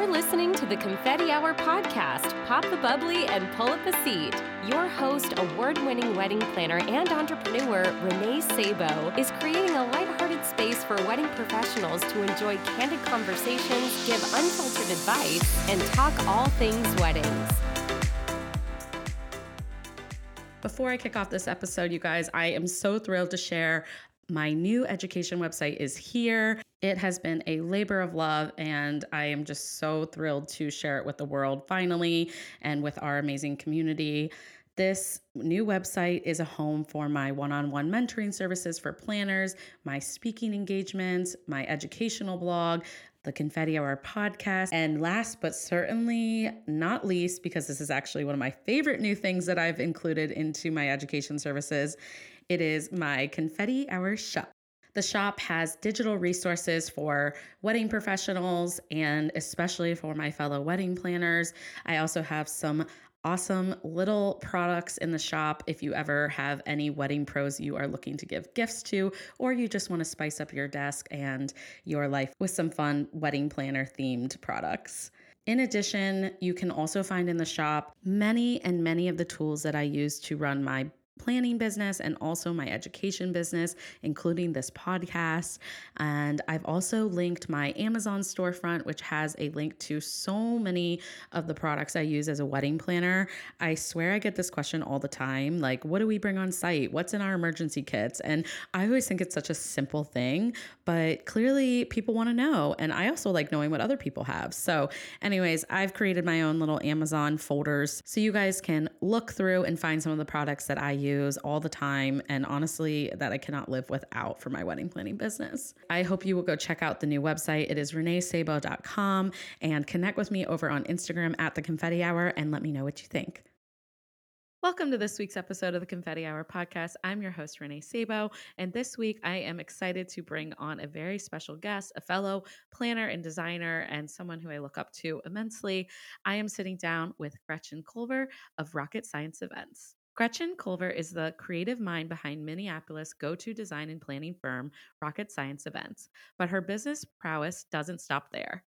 You're listening to the Confetti Hour podcast. Pop the bubbly and pull up a seat. Your host, award winning wedding planner and entrepreneur Renee Sabo, is creating a lighthearted space for wedding professionals to enjoy candid conversations, give unfiltered advice, and talk all things weddings. Before I kick off this episode, you guys, I am so thrilled to share my new education website is here. It has been a labor of love, and I am just so thrilled to share it with the world finally and with our amazing community. This new website is a home for my one on one mentoring services for planners, my speaking engagements, my educational blog, the Confetti Hour podcast. And last but certainly not least, because this is actually one of my favorite new things that I've included into my education services, it is my Confetti Hour shop. The shop has digital resources for wedding professionals and especially for my fellow wedding planners. I also have some awesome little products in the shop if you ever have any wedding pros you are looking to give gifts to, or you just want to spice up your desk and your life with some fun wedding planner themed products. In addition, you can also find in the shop many and many of the tools that I use to run my planning business and also my education business, including this podcast. And I've also linked my Amazon storefront, which has a link to so many of the products I use as a wedding planner. I swear I get this question all the time like, what do we bring on site? What's in our emergency kits? And I always think it's such a simple thing, but clearly people want to know. And I also like knowing what other people have. So, anyways, I've created my own little Amazon folders so you guys can look through and find some of the products that I use use all the time, and honestly, that I cannot live without for my wedding planning business. I hope you will go check out the new website. It is reneesabo.com and connect with me over on Instagram at the confetti hour and let me know what you think. Welcome to this week's episode of the Confetti Hour podcast. I'm your host, Renee Sabo, and this week I am excited to bring on a very special guest, a fellow planner and designer, and someone who I look up to immensely. I am sitting down with Gretchen Culver of Rocket Science Events. Gretchen Culver is the creative mind behind Minneapolis go to design and planning firm Rocket Science Events, but her business prowess doesn't stop there.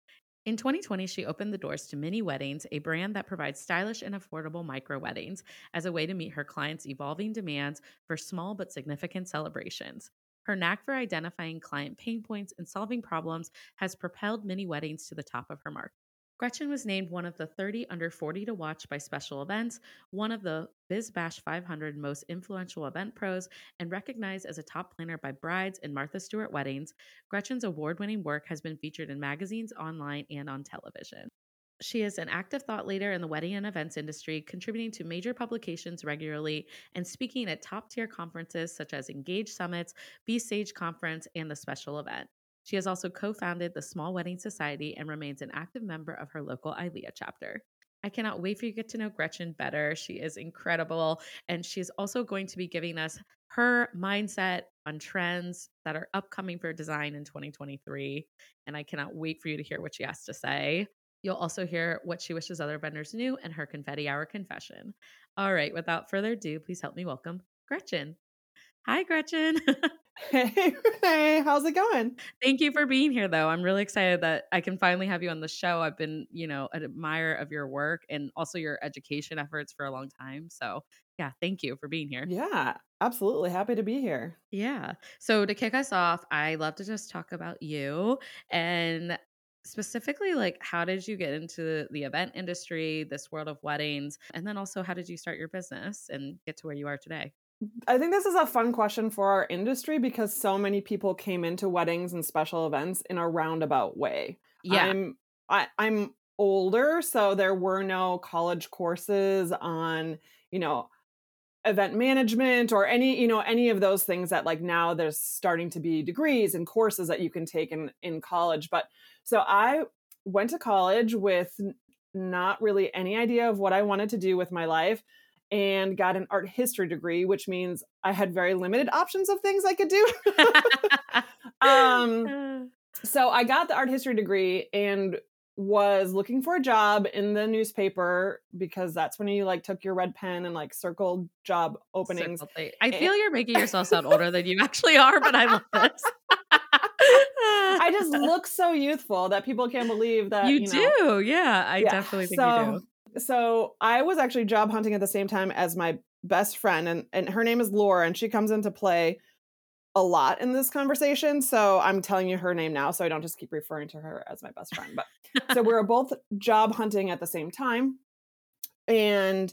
In 2020, she opened the doors to Minne Weddings, a brand that provides stylish and affordable micro weddings as a way to meet her clients' evolving demands for small but significant celebrations. Her knack for identifying client pain points and solving problems has propelled Minne Weddings to the top of her market. Gretchen was named one of the 30 under 40 to watch by special events, one of the BizBash 500 most influential event pros, and recognized as a top planner by Brides and Martha Stewart Weddings. Gretchen's award winning work has been featured in magazines, online, and on television. She is an active thought leader in the wedding and events industry, contributing to major publications regularly and speaking at top tier conferences such as Engage Summits, Be Sage Conference, and the special event. She has also co founded the Small Wedding Society and remains an active member of her local ILEA chapter. I cannot wait for you to get to know Gretchen better. She is incredible. And she's also going to be giving us her mindset on trends that are upcoming for design in 2023. And I cannot wait for you to hear what she has to say. You'll also hear what she wishes other vendors knew and her confetti hour confession. All right, without further ado, please help me welcome Gretchen. Hi, Gretchen. Hey, how's it going? Thank you for being here, though. I'm really excited that I can finally have you on the show. I've been, you know, an admirer of your work and also your education efforts for a long time. So, yeah, thank you for being here. Yeah, absolutely. Happy to be here. Yeah. So, to kick us off, I love to just talk about you and specifically like how did you get into the event industry this world of weddings and then also how did you start your business and get to where you are today I think this is a fun question for our industry because so many people came into weddings and special events in a roundabout way. Yeah. I'm I, I'm older, so there were no college courses on, you know, event management or any, you know, any of those things that like now there's starting to be degrees and courses that you can take in in college. But so I went to college with not really any idea of what I wanted to do with my life and got an art history degree, which means I had very limited options of things I could do. um, so I got the art history degree and was looking for a job in the newspaper because that's when you like took your red pen and like circled job openings. I feel you're making yourself sound older than you actually are, but I love this. I just look so youthful that people can't believe that you, you know, do. Yeah, I Yeah, definitely think so, you do. So I was actually job hunting at the same time as my best friend, and, and her name is Laura, and she comes into play a lot in this conversation. So I'm telling you her name now, so I don't just keep referring to her as my best friend. But so we were both job hunting at the same time. And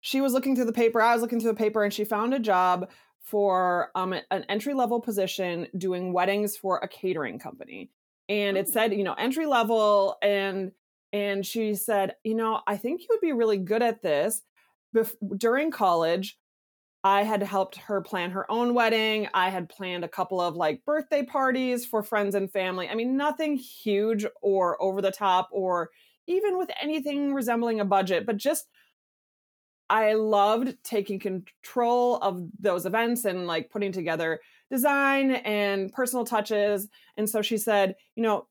she was looking through the paper, I was looking through the paper, and she found a job for um, an entry level position doing weddings for a catering company. And it Oh. said, you know, entry level. And and she said, you know, I think you would be really good at this. Bef- during college, I had helped her plan her own wedding. I had planned a couple of like birthday parties for friends and family. I mean, nothing huge or over the top or even with anything resembling a budget, but just I loved taking control of those events and like putting together design and personal touches. And so she said, you know,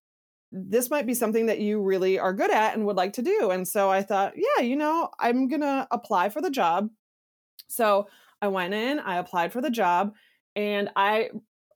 this might be something that you really are good at and would like to do. And so I thought, yeah, you know, I'm going to apply for the job. So I went in, I applied for the job, and I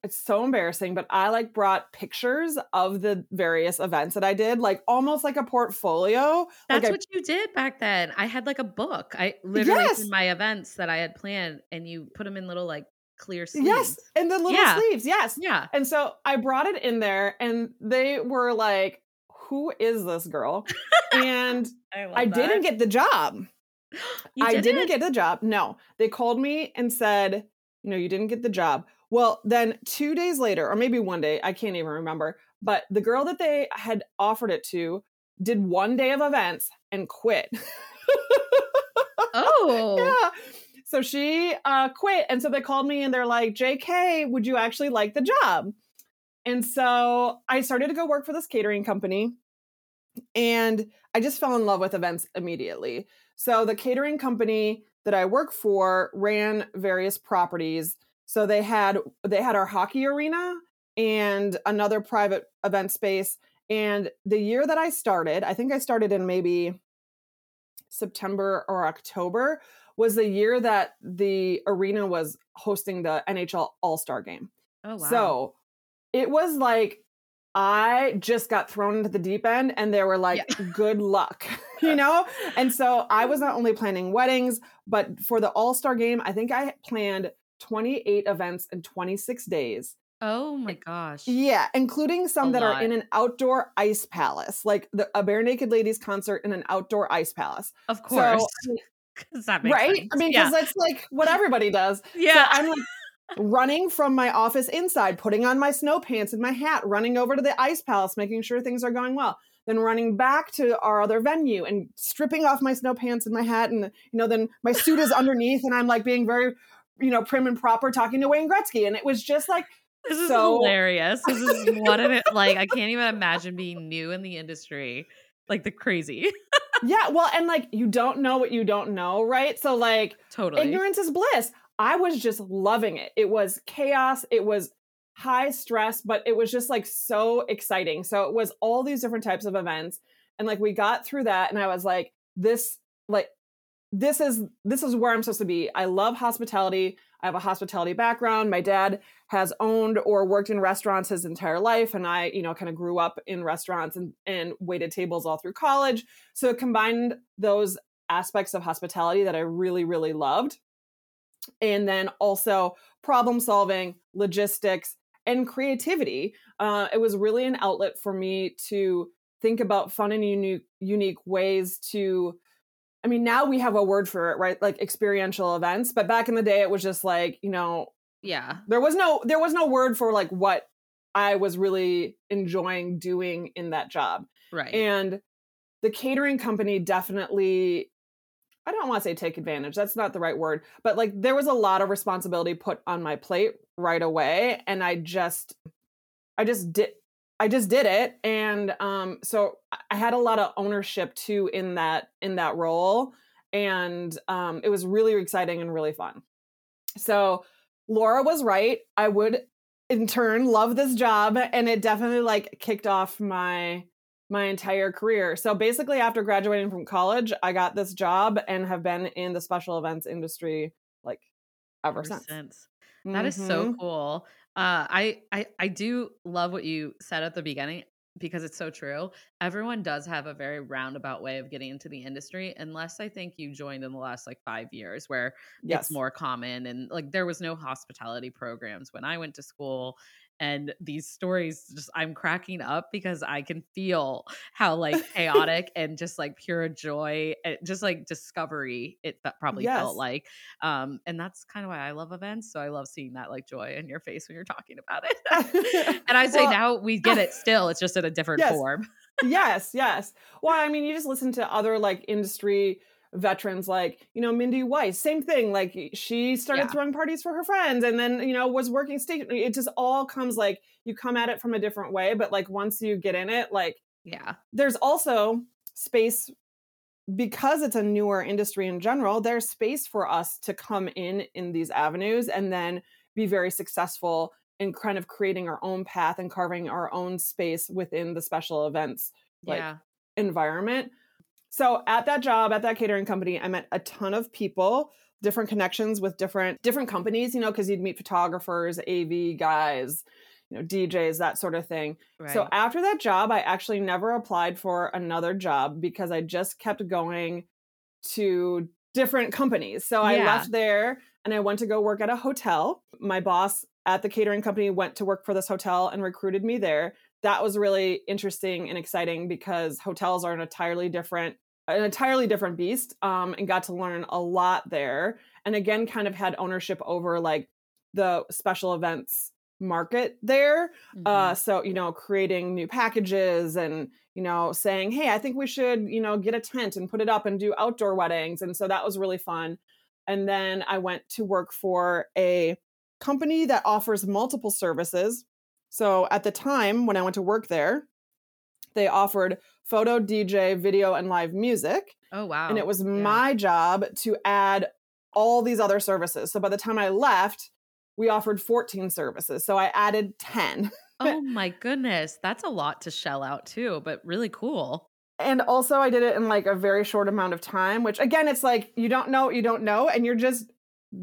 it's so embarrassing, but I like brought pictures of the various events that I did, like almost like a portfolio. That's like I what you did back then. I had like a book. I literally Yes. my events that I had planned, and you put them in little like clear sleeves. Yes, and the little Yeah. sleeves. Yes. Yeah. And so I brought it in there and they were like, "Who is this girl?" and I, I didn't get the job. You I did didn't get the job. No. They called me and said, "You know, you didn't get the job." Well, then 2 days later or maybe one day, I can't even remember, but the girl that they had offered it to did one day of events and quit. Oh. yeah. So she uh, quit. And so they called me and they're like, JK, would you actually like the job? And so I started to go work for this catering company. And I just fell in love with events immediately. So the catering company that I work for ran various properties. So they had they had our hockey arena and another private event space. And the year that I started, I think I started in maybe September or October, was the year that the arena was hosting the NHL All Star game. Oh wow. So it was like I just got thrown into the deep end and they were like, good luck, you know? And so I was not only planning weddings, but for the All Star game, I think I planned 28 events in 26 days. oh my gosh. Yeah, including some A that lot. are in an outdoor ice palace, like the, a Barenaked Ladies concert in an outdoor ice palace. Of course. So, 'Cause that makes right? sense. I mean, yeah. because that's like what everybody does. yeah. So I'm like running from my office inside, putting on my snow pants and my hat, running over to the ice palace, making sure things are going well. Then running back to our other venue and stripping off my snow pants and my hat, and you know, then my suit is underneath, and I'm like being very, you know, prim and proper, talking to Wayne Gretzky, and it was just like This is so- hilarious. This is what it like. I can't even imagine being new in the industry, like the crazy. yeah, well, and like you don't know what you don't know, right? So like totally. ignorance is bliss. I was just loving it. It was chaos. It was high stress, but it was just like so exciting. So it was all these different types of events. And like we got through that and I was like, this, like, this is this is where I'm supposed to be. I love hospitality. I have a hospitality background. My dad has owned or worked in restaurants his entire life and I, you know, kind of grew up in restaurants and and waited tables all through college. So it combined those aspects of hospitality that I really really loved and then also problem solving, logistics, and creativity. Uh, it was really an outlet for me to think about fun and unique, unique ways to. I mean, now we have a word for it, right? Like experiential events. But back in the day, it was just like you know, yeah. there was no there was no word for like what I was really enjoying doing in that job. Right. And the catering company definitely I don't want to say take advantage. That's not the right word. But like there was a lot of responsibility put on my plate right away and I just I just did I just did it and um so I- had a lot of ownership too in that in that role and um it was really exciting and really fun. So Laura was right. I would in turn love this job and it definitely like kicked off my my entire career. So basically after graduating from college, I got this job and have been in the special events industry like ever, Ever since. since. That is so Mhm. cool. Uh, I, I I do love what you said at the beginning because it's so true. Everyone does have a very roundabout way of getting into the industry, unless I think you joined in the last like five years where Yes. it's more common. And like there was no hospitality programs when I went to school. And these stories just I'm cracking up because I can feel how like chaotic and just like pure joy, and just like discovery it probably felt like. Um, and that's kind of why I love events. So I love seeing that like joy in your face when you're talking about it. and I'd say Well, now we get it still. It's just in a different Yes. form. yes, yes. Well, I mean, you just listen to other like industry veterans like, you know, Mindy Weiss, same thing. Like she started Yeah. throwing parties for her friends and then, you know, was working station. It just all comes like you come at it from a different way, but like once you get in it, like Yeah. there's also space because it's a newer industry in general there's space for us to come in in these avenues and then be very successful in kind of creating our own path and carving our own space within the special events like Yeah. environment so at that job at that catering company i met a ton of people different connections with different different companies you know because you'd meet photographers av guys you know djs that sort of thing Right. so after that job, I actually never applied for another job because I just kept going to different companies. So I Yeah. left there and I went to go work at a hotel. My boss at the catering company went to work for this hotel and recruited me there. That was really interesting and exciting because hotels are an entirely different an entirely different beast um, and got to learn a lot there and again kind of had ownership over like the special events market there uh Mhm. so you know creating new packages and you know saying hey i think we should you know get a tent and put it up and do outdoor weddings and so that was really fun and then i went to work for a company that offers multiple services so at the time when i went to work there they offered photo dj video and live music oh wow. and it was Yeah. my job to add all these other services so by the time i left we offered 14 services so i added 10 Oh my goodness. That's a lot to shell out too, but really cool. and also i did it in like a very short amount of time which again it's like you don't know you don't know and you're just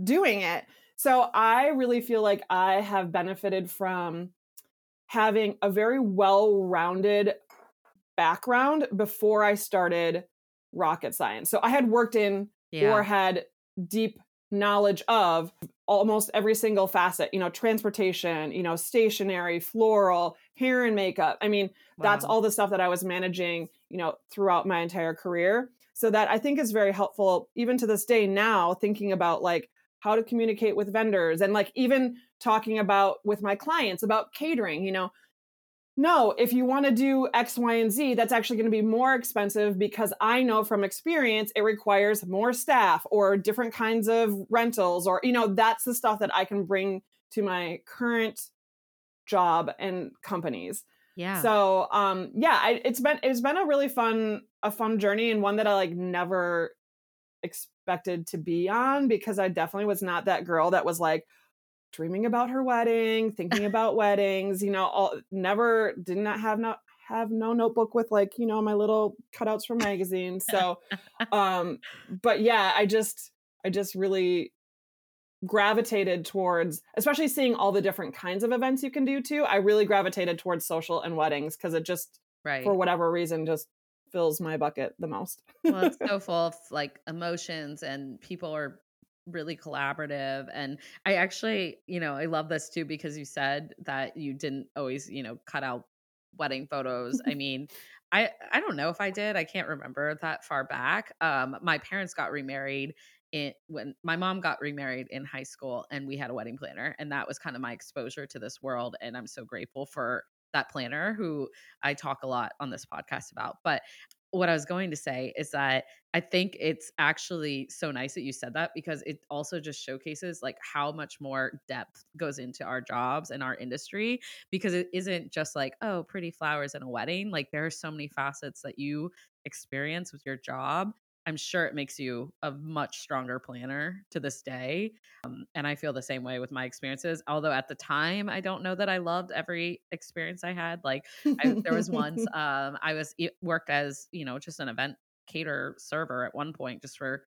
doing it so i really feel like i have benefited from having a very well-rounded background before i started rocket science. So i had worked in Yeah. or had deep knowledge of almost every single facet you know transportation you know stationery floral hair and makeup. I mean that's all the stuff that i was managing you know throughout my entire career. So that i think is very helpful even to this day now thinking about like how to communicate with vendors and like even talking about with my clients about catering you know no, if you want to do X, Y, and Z, that's actually going to be more expensive because I know from experience it requires more staff or different kinds of rentals, or, you know, that's the stuff that I can bring to my current job and companies. Yeah. So, um, yeah, I, it's been it's been a really fun a fun journey and one that I like never expected to be on because I definitely was not that girl that was like dreaming about her wedding, thinking about weddings, you know, all never did not have not have no notebook with like, you know, my little cutouts from magazines. So um but yeah, I just I just really gravitated towards especially seeing all the different kinds of events you can do too. I really gravitated towards social and weddings because it just right. for whatever reason just fills my bucket the most. well, it's so full of like emotions and people are really collaborative and i actually you know i love this too because you said that you didn't always you know cut out wedding photos i mean i i don't know if i did i can't remember that far back um my parents got remarried in when my mom got remarried in high school and we had a wedding planner and that was kind of my exposure to this world and i'm so grateful for that planner who i talk a lot on this podcast about but what I was going to say is that I think it's actually so nice that you said that because it also just showcases like how much more depth goes into our jobs and our industry because it isn't just like oh pretty flowers in a wedding like there are so many facets that you experience with your job I'm sure it makes you a much stronger planner to this day. Um, and I feel the same way with my experiences. Although at the time, I don't know that I loved every experience I had. Like I, there was once um, I was worked as you know just an event cater server at one point just for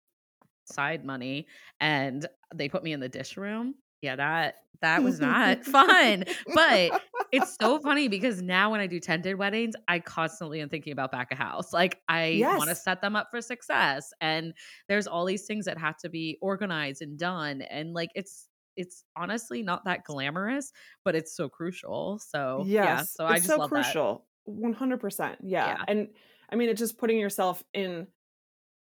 side money, and they put me in the dish room. Yeah, that that was not fun. But it's so funny because now when I do tented weddings, I constantly am thinking about back of house. Like I want to set them up for success. And there's all these things that have to be organized and done. And like it's it's honestly not that glamorous, but it's so crucial. So yeah, Yes, so I it's just so crucial. 100%. Yeah. Yeah. And I mean, it's just putting yourself in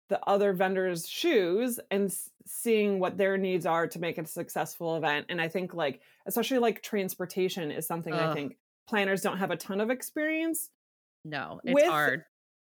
the other vendor's shoes and seeing what their needs are to make it a successful event. And I think, like, especially like transportation is something I think planners don't have a ton of experience No, it's with. hard.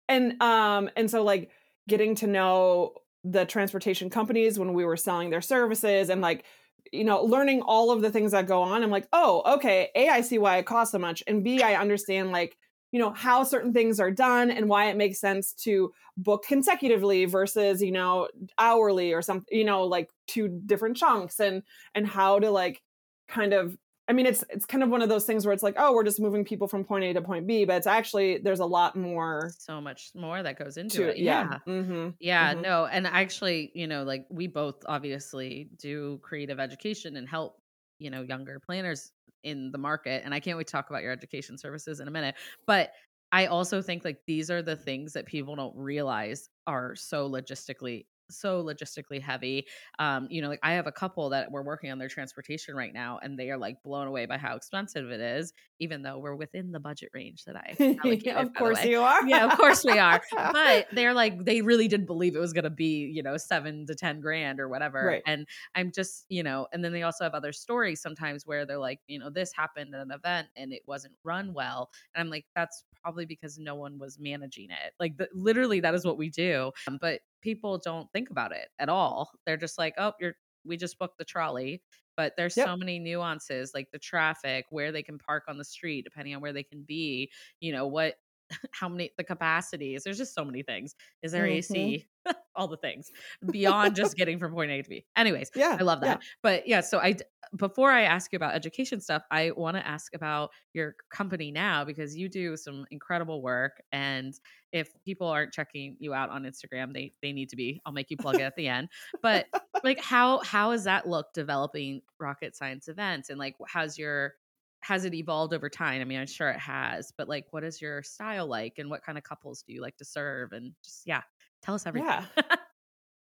And, um, and so like getting to know the transportation companies when we were selling their services and like, you know, learning all of the things that go on. I'm like, oh, okay. A, I see why it costs so much. And B, I understand like, you know, how certain things are done and why it makes sense to book consecutively versus, you know, hourly or something, you know, like two different chunks and and how to like kind of I mean it's it's kind of one of those things where it's like, oh, we're just moving people from point A to point B, but it's actually there's a lot more So much more that goes into to it. Yeah. Yeah. hmm Yeah, Mhm. no, and actually, you know, like we both obviously do creative education and help, you know, younger planners in the market. And I can't wait to talk about your education services in a minute. But I also think like these are the things that people don't realize are so logistically so logistically heavy um you know like i have a couple that we're working on their transportation right now and they are like blown away by how expensive it is even though we're within the budget range that i of course you are. yeah, of course we are. But they're like, they really did believe it was going to be, you know, seven to 10 grand or whatever. Right. And I'm just, you know, and then they also have other stories sometimes where they're like, you know, this happened at an event and it wasn't run well. And I'm like, that's probably because no one was managing it. Like, the, literally, that is what we do. Um, but people don't think about it at all. They're just like, oh, you're, we just booked the trolley. But there's Yep. so many nuances, like the traffic, where they can park on the street, depending on where they can be, you know, what how many the capacities there's just so many things. Is there Mhm. ac all the things. Beyond just getting from point a to b. Anyways Yeah. i love yeah. that. But yeah so I before i ask you about education stuff i want to ask about your company now because you do some incredible work and if people aren't checking you out on instagram they they need to be. I'll make you plug it at the end. But like how how has that look developing rocket science events? And like how's your has it evolved over time? I mean, I'm sure it has, but like, what is your style like, and what kind of couples do you like to serve? And just yeah, tell us everything. Yeah.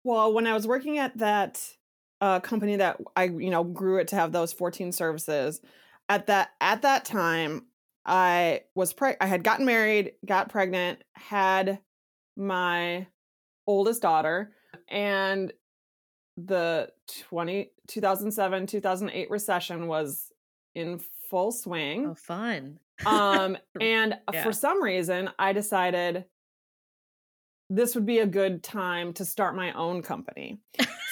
Well, when I was working at that uh, company that I, you know, grew it to have those 14 services, at that at that time, I was pre- I had gotten married, got pregnant, had my oldest daughter, and the 20 2007 2008 recession was in full swing. oh, fun. Um, and uh, Yeah. for some reason, I decided this would be a good time to start my own company.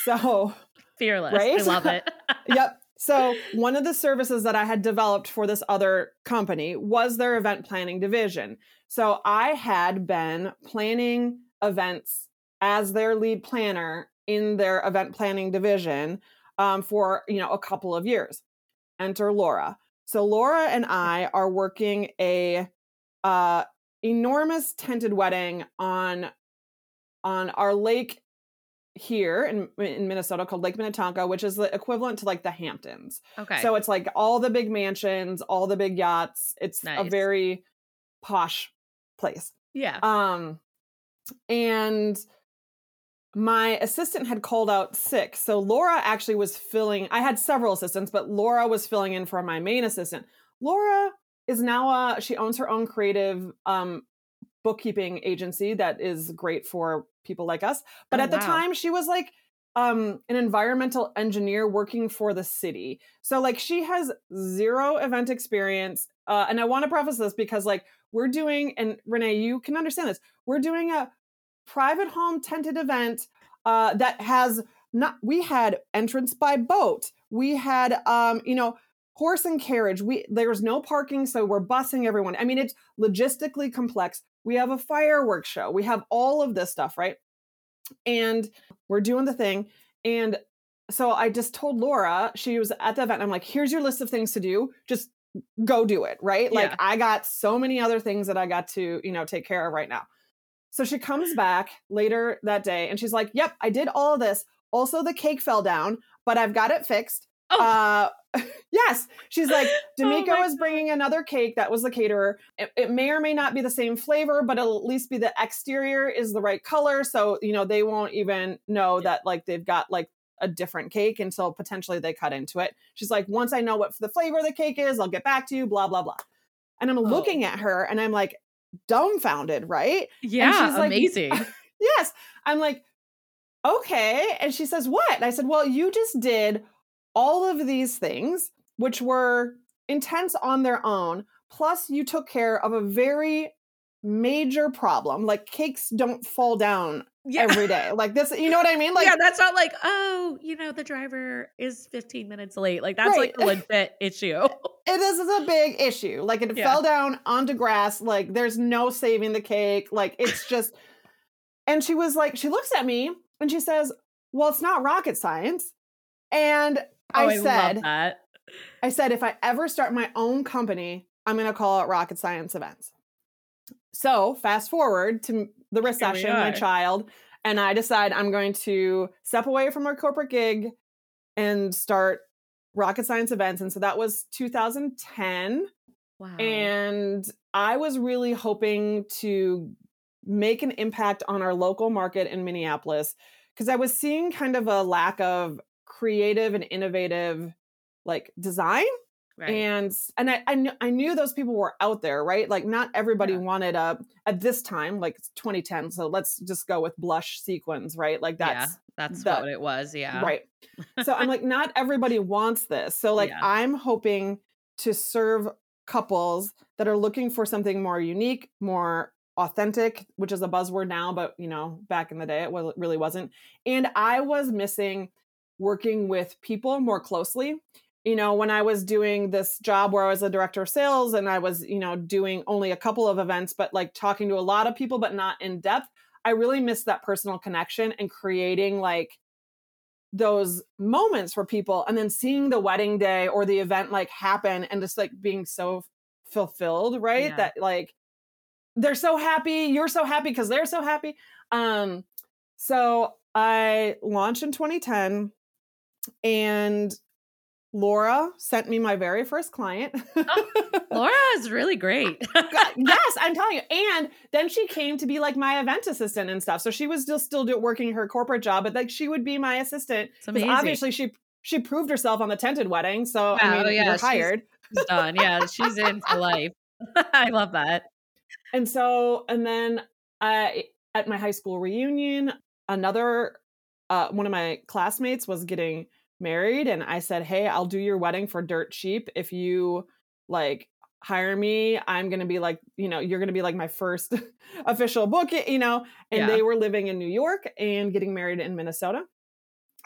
So, Fearless. Right? I love it. yep. So, one of the services that I had developed for this other company was their event planning division. So, I had been planning events as their lead planner in their event planning division um, for, you know, a couple of years. Enter Laura. So, Laura and I are working a uh, enormous tented wedding on on our lake here in, in Minnesota called Lake Minnetonka, which is the equivalent to like the Hamptons. okay. So it's like all the big mansions, all the big yachts. It's a very posh place. yeah. Um and my assistant had called out sick. So Laura actually was filling I had several assistants, but Laura was filling in for my main assistant. Laura is now a, she owns her own creative um bookkeeping agency that is great for people like us. But Oh, at the time she was like um an environmental engineer working for the city. So like she has zero event experience. Uh and I want to preface this because like we're doing and Renee you can understand this. We're doing a private home tented event uh that has not we had entrance by boat. We had um you know horse and carriage. We there was no parking so we're busing everyone. I mean it's logistically complex. We have a fireworks show. We have all of this stuff, right? And we're doing the thing. And so I just told Laura, she was at the event. I'm like, here's your list of things to do. Just go do it, right? Like I got so many other things that I got to, you know, take care of right now. So she comes back later that day and she's like, Yep, I did all of this. Also, the cake fell down, but I've got it fixed. Oh. Uh, yes. She's like, oh D'Amico oh is bringing another cake. That was the caterer. It, it, may or may not be the same flavor, but it'll at least be the exterior is the right color. So, you know, they won't even know yeah. that like they've got like a different cake until potentially they cut into it. She's like, once I know what the flavor of the cake is, I'll get back to you, blah, blah, blah. And I'm oh. looking at her and I'm like, dumbfounded, right? Yeah, and she's like, amazing. yes. I'm like, okay. And she says, what? And I said, well, you just did all of these things, which were intense on their own. Plus, you took care of a very major problem. Like cakes don't fall down yeah. every day. Like this, you know what I mean? Like Yeah, that's not like, oh, you know, the driver is 15 minutes late. Like that's right. like a legit issue. It is a big issue. Like it yeah. fell down onto grass. Like there's no saving the cake. Like it's just and she was like, she looks at me and she says, Well, it's not rocket science. And oh, I, I said, I said, if I ever start my own company, I'm going to call it Rocket Science Events. So fast forward to the recession, my child, and I decide I'm going to step away from our corporate gig and start rocket science events. And so that was 2010. Wow. And I was really hoping to make an impact on our local market in Minneapolis because I was seeing kind of a lack of creative and innovative like design Right. And and I, I, kn- I knew those people were out there, right? Like not everybody yeah. wanted a at this time, like 2010. So let's just go with blush sequins, right? Like that's yeah, that's the, what it was, yeah. Right. so I'm like, not everybody wants this. So like yeah. I'm hoping to serve couples that are looking for something more unique, more authentic, which is a buzzword now, but you know, back in the day it was, really wasn't. And I was missing working with people more closely you know, when I was doing this job where I was a director of sales and I was, you know, doing only a couple of events, but like talking to a lot of people, but not in depth, I really missed that personal connection and creating like those moments for people and then seeing the wedding day or the event like happen and just like being so fulfilled, right? Yeah. That like they're so happy, you're so happy because they're so happy. Um, so I launched in 2010 and Laura sent me my very first client. oh, Laura is really great. yes, I'm telling you. And then she came to be like my event assistant and stuff. So she was still still do, working her corporate job, but like she would be my assistant. Obviously she she proved herself on the tented wedding. So wow, I mean, yeah, you're hired. She's, she's done. Yeah, she's in for life. I love that. And so, and then I at my high school reunion, another uh, one of my classmates was getting married and I said, "Hey, I'll do your wedding for dirt cheap if you like hire me. I'm going to be like, you know, you're going to be like my first official book, you know." And yeah. they were living in New York and getting married in Minnesota.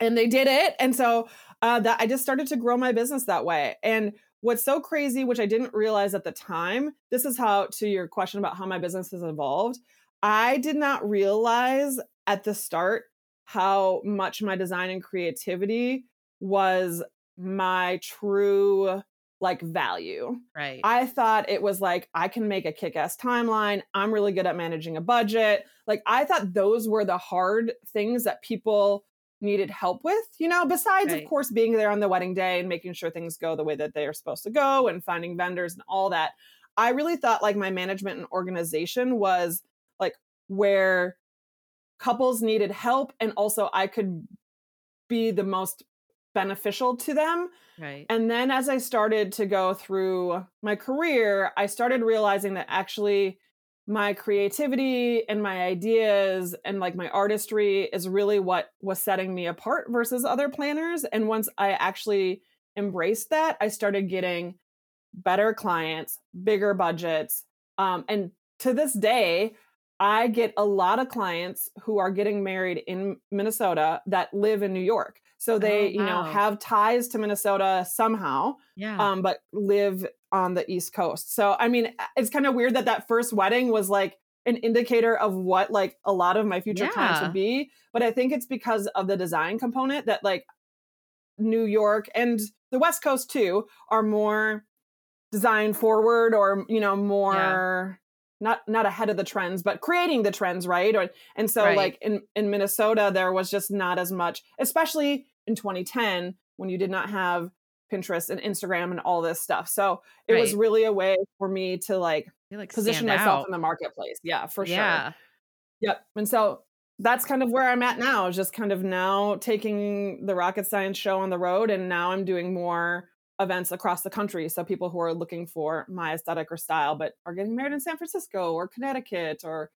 And they did it. And so uh, that I just started to grow my business that way. And what's so crazy, which I didn't realize at the time, this is how to your question about how my business has evolved. I did not realize at the start how much my design and creativity was my true like value. Right. I thought it was like I can make a kick-ass timeline. I'm really good at managing a budget. Like I thought those were the hard things that people needed help with, you know, besides right. of course being there on the wedding day and making sure things go the way that they are supposed to go and finding vendors and all that. I really thought like my management and organization was like where couples needed help and also I could be the most beneficial to them. Right. And then as I started to go through my career, I started realizing that actually my creativity and my ideas and like my artistry is really what was setting me apart versus other planners. And once I actually embraced that, I started getting better clients, bigger budgets. Um, and to this day, I get a lot of clients who are getting married in Minnesota that live in New York. So they, oh, wow. you know, have ties to Minnesota somehow, yeah. um, but live on the East Coast. So I mean, it's kind of weird that that first wedding was like an indicator of what like a lot of my future yeah. clients would be. But I think it's because of the design component that like New York and the West Coast too are more design forward or you know more not not ahead of the trends but creating the trends right or, and so right. like in in minnesota there was just not as much especially in 2010 when you did not have Pinterest and Instagram and all this stuff. So it Right. was really a way for me to like like position myself out. in the marketplace. Yeah, for yeah. sure. Yep. And so that's kind of where I'm at now, just kind of now taking the rocket science show on the road. And now I'm doing more events across the country. So people who are looking for my aesthetic or style, but are getting married in San Francisco or Connecticut or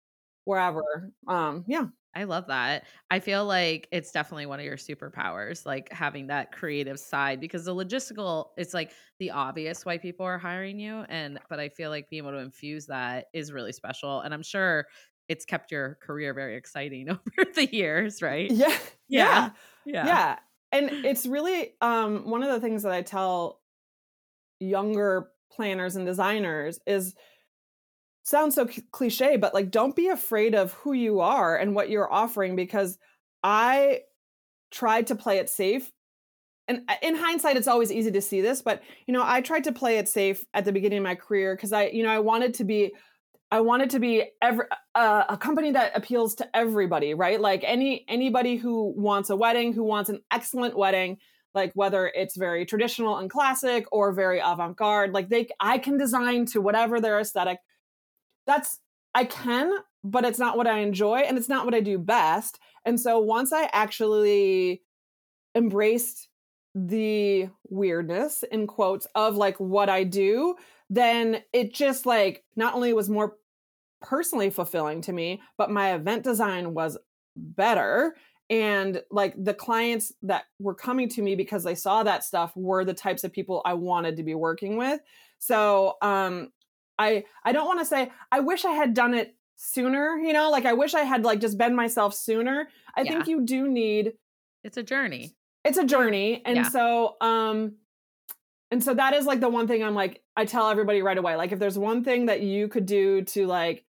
wherever. Um, yeah. I love that. I feel like it's definitely one of your superpowers, like having that creative side because the logistical, it's like the obvious why people are hiring you. And, but I feel like being able to infuse that is really special. And I'm sure it's kept your career very exciting over the years, right? Yeah. Yeah. Yeah. yeah and it's really um, one of the things that i tell younger planners and designers is sounds so cliche but like don't be afraid of who you are and what you're offering because i tried to play it safe. And uh, in hindsight it's always easy to see this but you know i tried to play it safe at the beginning of my career because i you know i wanted to be I want it to be every uh, a company that appeals to everybody, right? Like any anybody who wants a wedding, who wants an excellent wedding, like whether it's very traditional and classic or very avant-garde, like they I can design to whatever their aesthetic. That's I can, but it's not what I enjoy and it's not what I do best. And so once I actually embraced the weirdness in quotes of like what I do, then it just like not only was more personally fulfilling to me, but my event design was better. And like the clients that were coming to me because they saw that stuff were the types of people I wanted to be working with. So um I I don't want to say I wish I had done it sooner, you know, like I wish I had like just been myself sooner. I think you do need It's a journey. it's a journey and Yeah. so um and so that is like the one thing i'm like i tell everybody right away like if there's one thing that you could do to like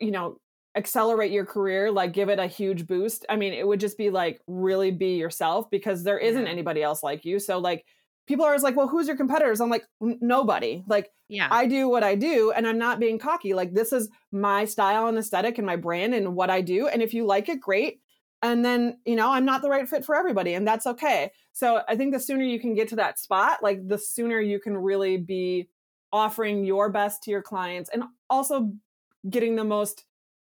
you know accelerate your career like give it a huge boost i mean it would just be like really be yourself because there isn't Yeah. anybody else like you so like people are always like well who's your competitors i'm like nobody like Yeah. I do what I do and I'm not being cocky. Like this is my style and aesthetic and my brand and what I do. And if you like it, great. And then, you know, I'm not the right fit for everybody and that's okay. So I think the sooner you can get to that spot, like the sooner you can really be offering your best to your clients and also getting the most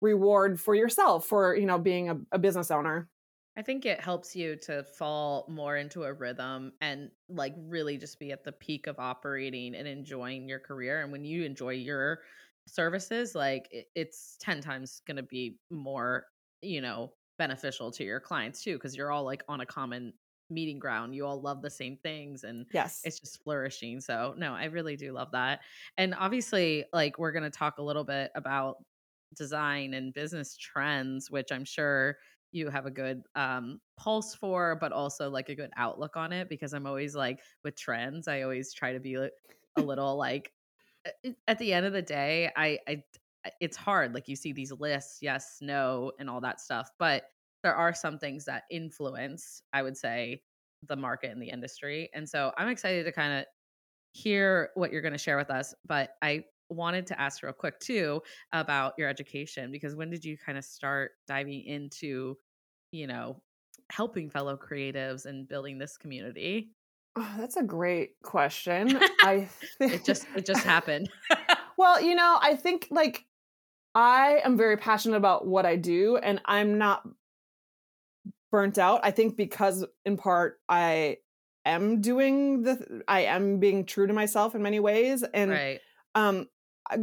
reward for yourself for, you know, being a, a business owner. I think it helps you to fall more into a rhythm and like really just be at the peak of operating and enjoying your career. And when you enjoy your services, like it, it's 10 times going to be more, you know, beneficial to your clients too, because you're all like on a common meeting ground. You all love the same things and Yes. it's just flourishing. So, no, I really do love that. And obviously, like, we're going to talk a little bit about design and business trends, which I'm sure you have a good um, pulse for, but also like a good outlook on it. Because I'm always like, with trends, I always try to be a little like, at the end of the day, I, I, it's hard. Like, you see these lists, yes, no, and all that stuff. But there are some things that influence, I would say, the market and the industry. And so I'm excited to kind of hear what you're going to share with us. But I wanted to ask real quick too about your education because when did you kind of start diving into, you know, helping fellow creatives and building this community? Oh, that's a great question. I think It just it just happened. Well, you know, I think like I am very passionate about what I do and I'm not burnt out. I think because in part I am doing the I am being true to myself in many ways and right. um I-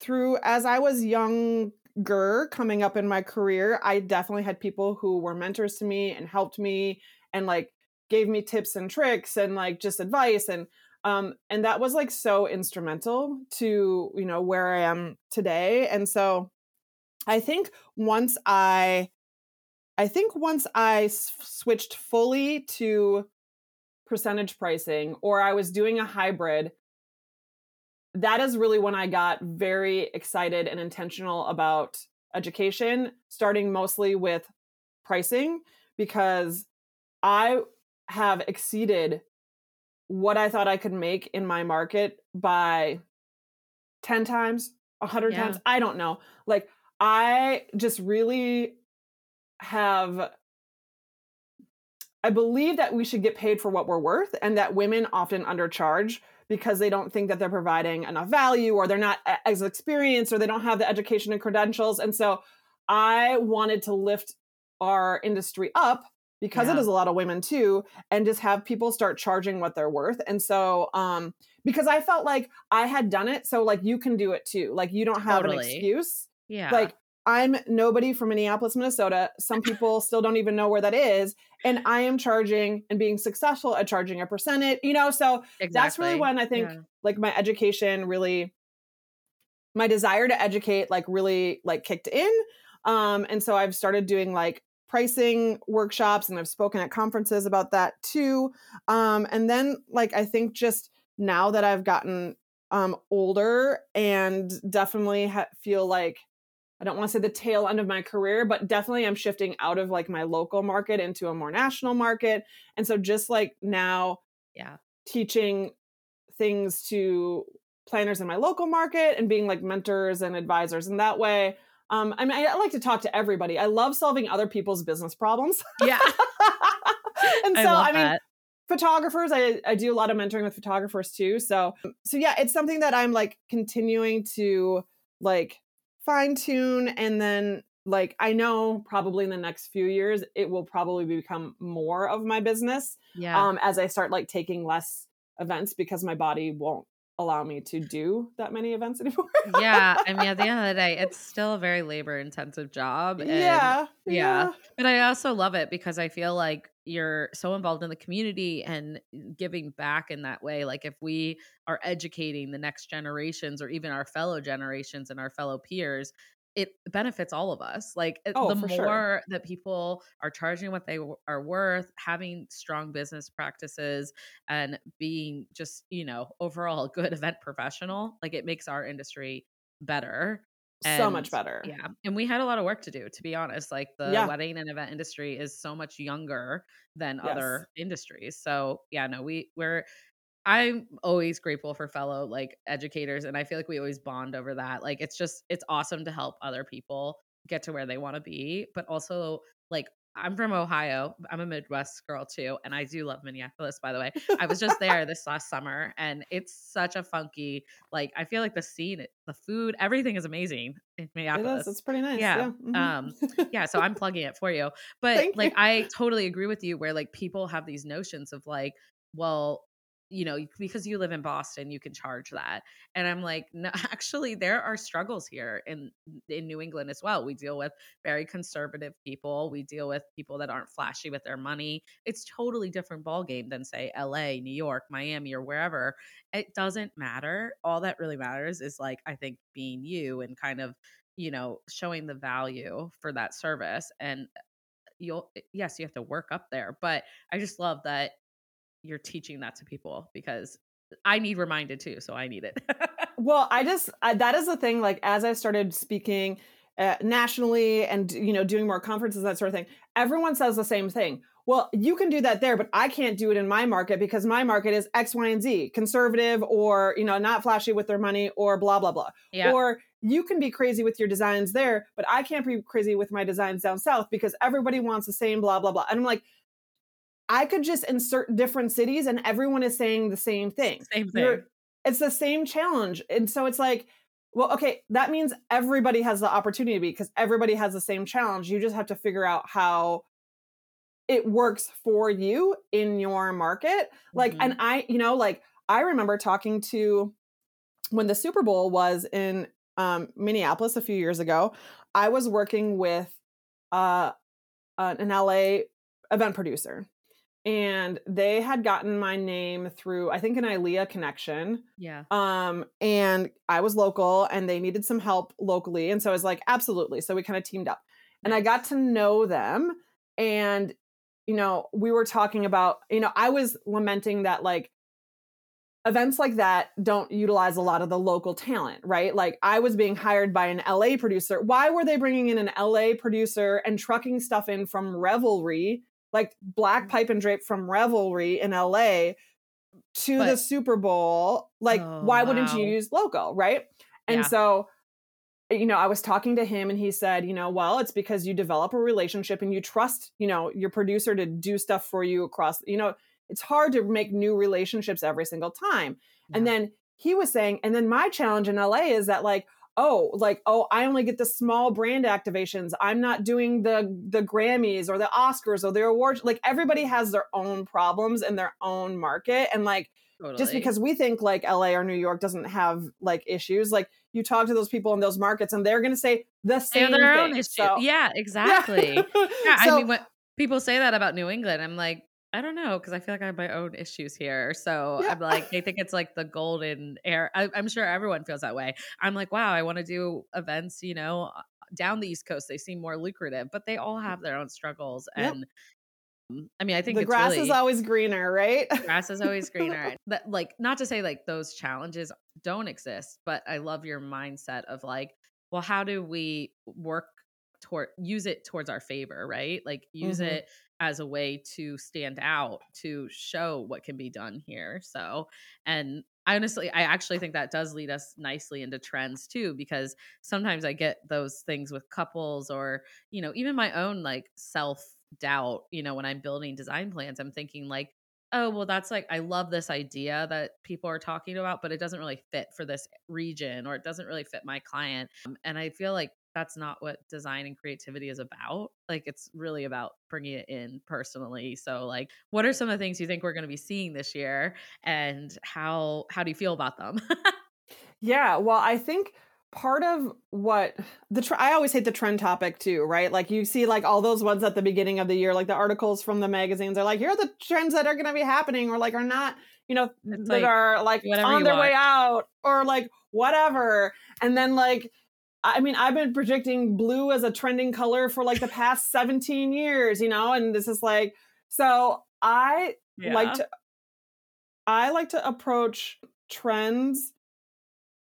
through as I was younger coming up in my career, I definitely had people who were mentors to me and helped me and like gave me tips and tricks and like just advice and um and that was like so instrumental to you know where I am today and so I think once I I think once I s- switched fully to percentage pricing or I was doing a hybrid that is really when I got very excited and intentional about education, starting mostly with pricing, because I have exceeded what I thought I could make in my market by 10 times, 100 Yeah. times. I don't know. Like, I just really have I believe that we should get paid for what we're worth and that women often undercharge because they don't think that they're providing enough value or they're not as experienced or they don't have the education and credentials. And so I wanted to lift our industry up because yeah. it is a lot of women too and just have people start charging what they're worth. And so um because I felt like I had done it so like you can do it too. Like you don't have totally. an excuse. Yeah. Like I'm nobody from Minneapolis, Minnesota. Some people still don't even know where that is. And I am charging and being successful at charging a percentage, you know? So exactly. that's really when I think yeah. like my education really, my desire to educate like really like kicked in. Um, and so I've started doing like pricing workshops and I've spoken at conferences about that too. Um, and then like I think just now that I've gotten um older and definitely ha- feel like I don't want to say the tail end of my career, but definitely I'm shifting out of like my local market into a more national market. And so just like now, yeah, teaching things to planners in my local market and being like mentors and advisors in that way. Um, I mean, I, I like to talk to everybody. I love solving other people's business problems. Yeah. and so, I, I mean, that. photographers, I, I do a lot of mentoring with photographers too. So, so yeah, it's something that I'm like continuing to like fine tune and then like I know probably in the next few years it will probably become more of my business. Yeah. Um as I start like taking less events because my body won't allow me to do that many events anymore. yeah. I mean, at the end of the day, it's still a very labor intensive job. And, yeah, yeah. Yeah. But I also love it because I feel like you're so involved in the community and giving back in that way. Like if we are educating the next generations or even our fellow generations and our fellow peers, it benefits all of us. Like oh, the more sure. that people are charging what they w- are worth, having strong business practices, and being just, you know, overall a good event professional, like it makes our industry better. And, so much better. Yeah. And we had a lot of work to do, to be honest. Like the yeah. wedding and event industry is so much younger than yes. other industries. So yeah, no, we we're I'm always grateful for fellow like educators and I feel like we always bond over that. Like it's just it's awesome to help other people get to where they want to be, but also like I'm from Ohio. I'm a Midwest girl too, and I do love Minneapolis. By the way, I was just there this last summer, and it's such a funky. Like I feel like the scene, the food, everything is amazing in Minneapolis. It is. It's pretty nice. Yeah. Yeah. Mm-hmm. Um. Yeah. So I'm plugging it for you, but Thank like you. I totally agree with you. Where like people have these notions of like, well, you know, because you live in Boston, you can charge that. And I'm like, no, actually, there are struggles here in in New England as well. We deal with very conservative people. We deal with people that aren't flashy with their money. It's totally different ball game than say L.A., New York, Miami, or wherever. It doesn't matter. All that really matters is like I think being you and kind of you know showing the value for that service and uh, you'll eh, yes you have to work up there but i just love that you're teaching that to people because I need reminded too, so I need it. well, I just I, that is the thing. Like as I started speaking uh, nationally and you know doing more conferences that sort of thing, everyone says the same thing. Well, you can do that there, but I can't do it in my market because my market is X, Y, and Z, conservative or you know not flashy with their money or blah blah blah. Yeah. Or you can be crazy with your designs there, but I can't be crazy with my designs down south because everybody wants the same blah blah blah. And I'm like, I could just insert different cities and everyone is saying the same thing. Same thing. You're, it's the same challenge. And so it's like, well, okay, that means everybody has the opportunity because everybody has the same challenge. You just have to figure out how it works for you in your market. Like, mm-hmm. and I, you know, like I remember talking to when the Super Bowl was in um, Minneapolis a few years ago, I was working with uh, an LA event producer and they had gotten my name through I think an ILEA connection. Yeah. Um and I was local and they needed some help locally and so I was like absolutely. So we kind of teamed up. And I got to know them and you know, we were talking about, you know, I was lamenting that like events like that don't utilize a lot of the local talent, right? Like I was being hired by an LA producer. Why were they bringing in an LA producer and trucking stuff in from Revelry like Black mm. Pipe and Drape from Revelry in LA to but, the Super Bowl. Like, oh, why wouldn't you use local, right? And yeah. so you know, I was talking to him and he said, you know, well, it's because you develop a relationship and you trust, you know, your producer to do stuff for you across, you know, it's hard to make new relationships every single time. Yeah. And then he was saying, and then my challenge in LA is that like, oh, like, oh, I only get the small brand activations. I'm not doing the the Grammys or the Oscars or the awards. Like everybody has their own problems in their own market. And like totally. just because we think like LA or New York doesn't have like issues, like you talk to those people in those markets and they're gonna say the same their thing. Own issue. So, yeah, exactly. Yeah, yeah so, I mean when people say that about New England, I'm like, I don't know because I feel like I have my own issues here. So yeah. I'm like, they think it's like the golden air. I, am sure everyone feels that way. I'm like, wow, I want to do events, you know, uh, down the East Coast. They seem more lucrative, but they all have their own struggles. Yep. And mm, I mean, I think the grass really, is always greener, right? grass is always greener. That, like, not to say like those challenges don't exist, but I love your mindset of like, well, how do we work toward use it towards our favor, right? Like use mm-hmm. it as a way to stand out to show what can be done here so and honestly i actually think that does lead us nicely into trends too because sometimes i get those things with couples or you know even my own like self doubt you know when i'm building design plans i'm thinking like oh well that's like i love this idea that people are talking about but it doesn't really fit for this region or it doesn't really fit my client um, and i feel like that's not what design and creativity is about. Like it's really about bringing it in personally. So like what are some of the things you think we're going to be seeing this year and how how do you feel about them? yeah, well, I think part of what the tr- I always hate the trend topic too, right? Like you see like all those ones at the beginning of the year like the articles from the magazines are like here are the trends that are going to be happening or like are not, you know, it's that like, are like on their want. way out or like whatever. And then like I mean, I've been predicting blue as a trending color for like the past 17 years, you know, and this is like, so I yeah. like to, I like to approach trends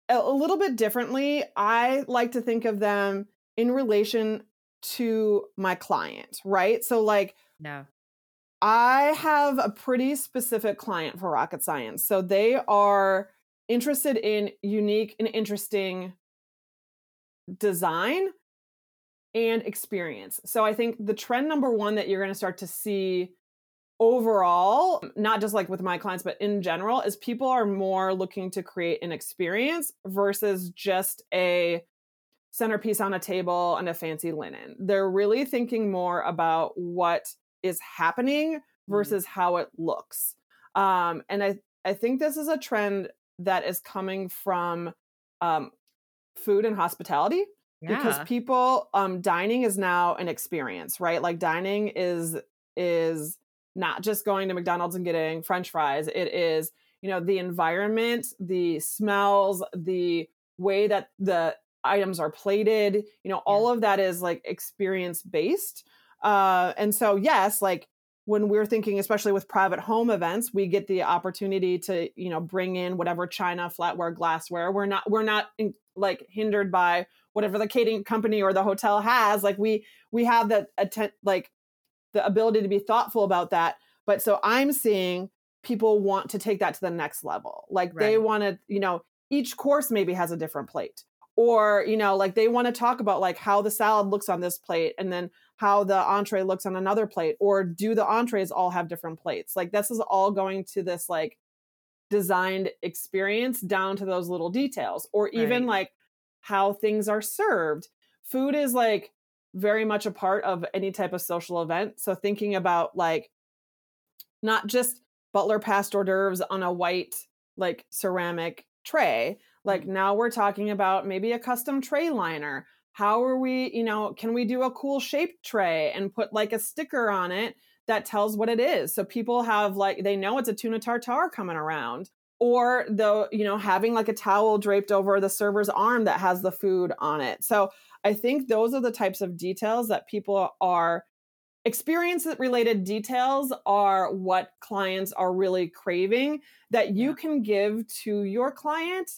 a, a little bit differently. I like to think of them in relation to my client, right? So, like, no. I have a pretty specific client for rocket science. So they are interested in unique and interesting design and experience. So I think the trend number one that you're going to start to see overall, not just like with my clients, but in general, is people are more looking to create an experience versus just a centerpiece on a table and a fancy linen. They're really thinking more about what is happening mm-hmm. versus mm-hmm. how it looks. Um, and I, I think this is a trend that is coming from um, food and hospitality yeah. because people um dining is now an experience right? Like dining is is not just going to mcdonald's and getting french fries. It is you know the environment the smells the way that the items are plated you know all of that is like experience based uh and so yes like when we're thinking especially with private home events we get the opportunity to you know bring in whatever china flatware glassware. We're not we're not in, like hindered by whatever the catering company or the hotel has. Like we we have that atten- like the ability to be thoughtful about that. But so i'm seeing people want to take that to the next level. Like right. they want to you know each course maybe has a different plate. Or you know like they want to talk about like how the salad looks on this plate. And then how the entree looks on another plate or do the entrees all have different plates like this is all going to this like designed experience down to those little details or even right. like how things are served food is like very much a part of any type of social event so thinking about like not just butler passed hors d'oeuvres on a white like ceramic tray like mm-hmm. now we're talking about maybe a custom tray liner how are we you know can we do a cool shaped tray and put like a sticker on it that tells what it is. So people have like they know it's a tuna tartare coming around or the you know having like a towel draped over the server's arm that has the food on it. So I think those are the types of details that people are experience related details are what clients are really craving that you can give to your client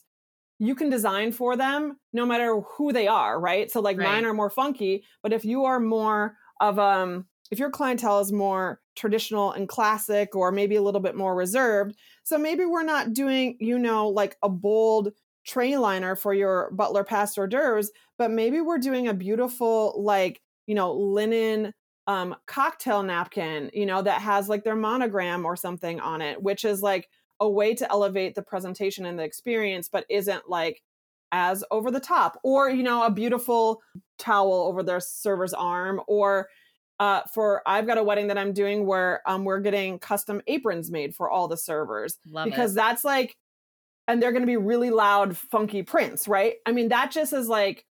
you can design for them no matter who they are right so like right. mine are more funky but if you are more of um if your clientele is more traditional and classic or maybe a little bit more reserved so maybe we're not doing you know like a bold tray liner for your butler passed hors d'oeuvres, but maybe we're doing a beautiful, like, you know, linen um, cocktail napkin, you know, that has like their monogram or something on it, which is like a way to elevate the presentation and the experience, but isn't like as over the top. Or, you know, a beautiful towel over their server's arm. Or uh, for I've got a wedding that I'm doing where um, we're getting custom aprons made for all the servers Love because it. that's like, and they're going to be really loud, funky prints, right? I mean, that just is like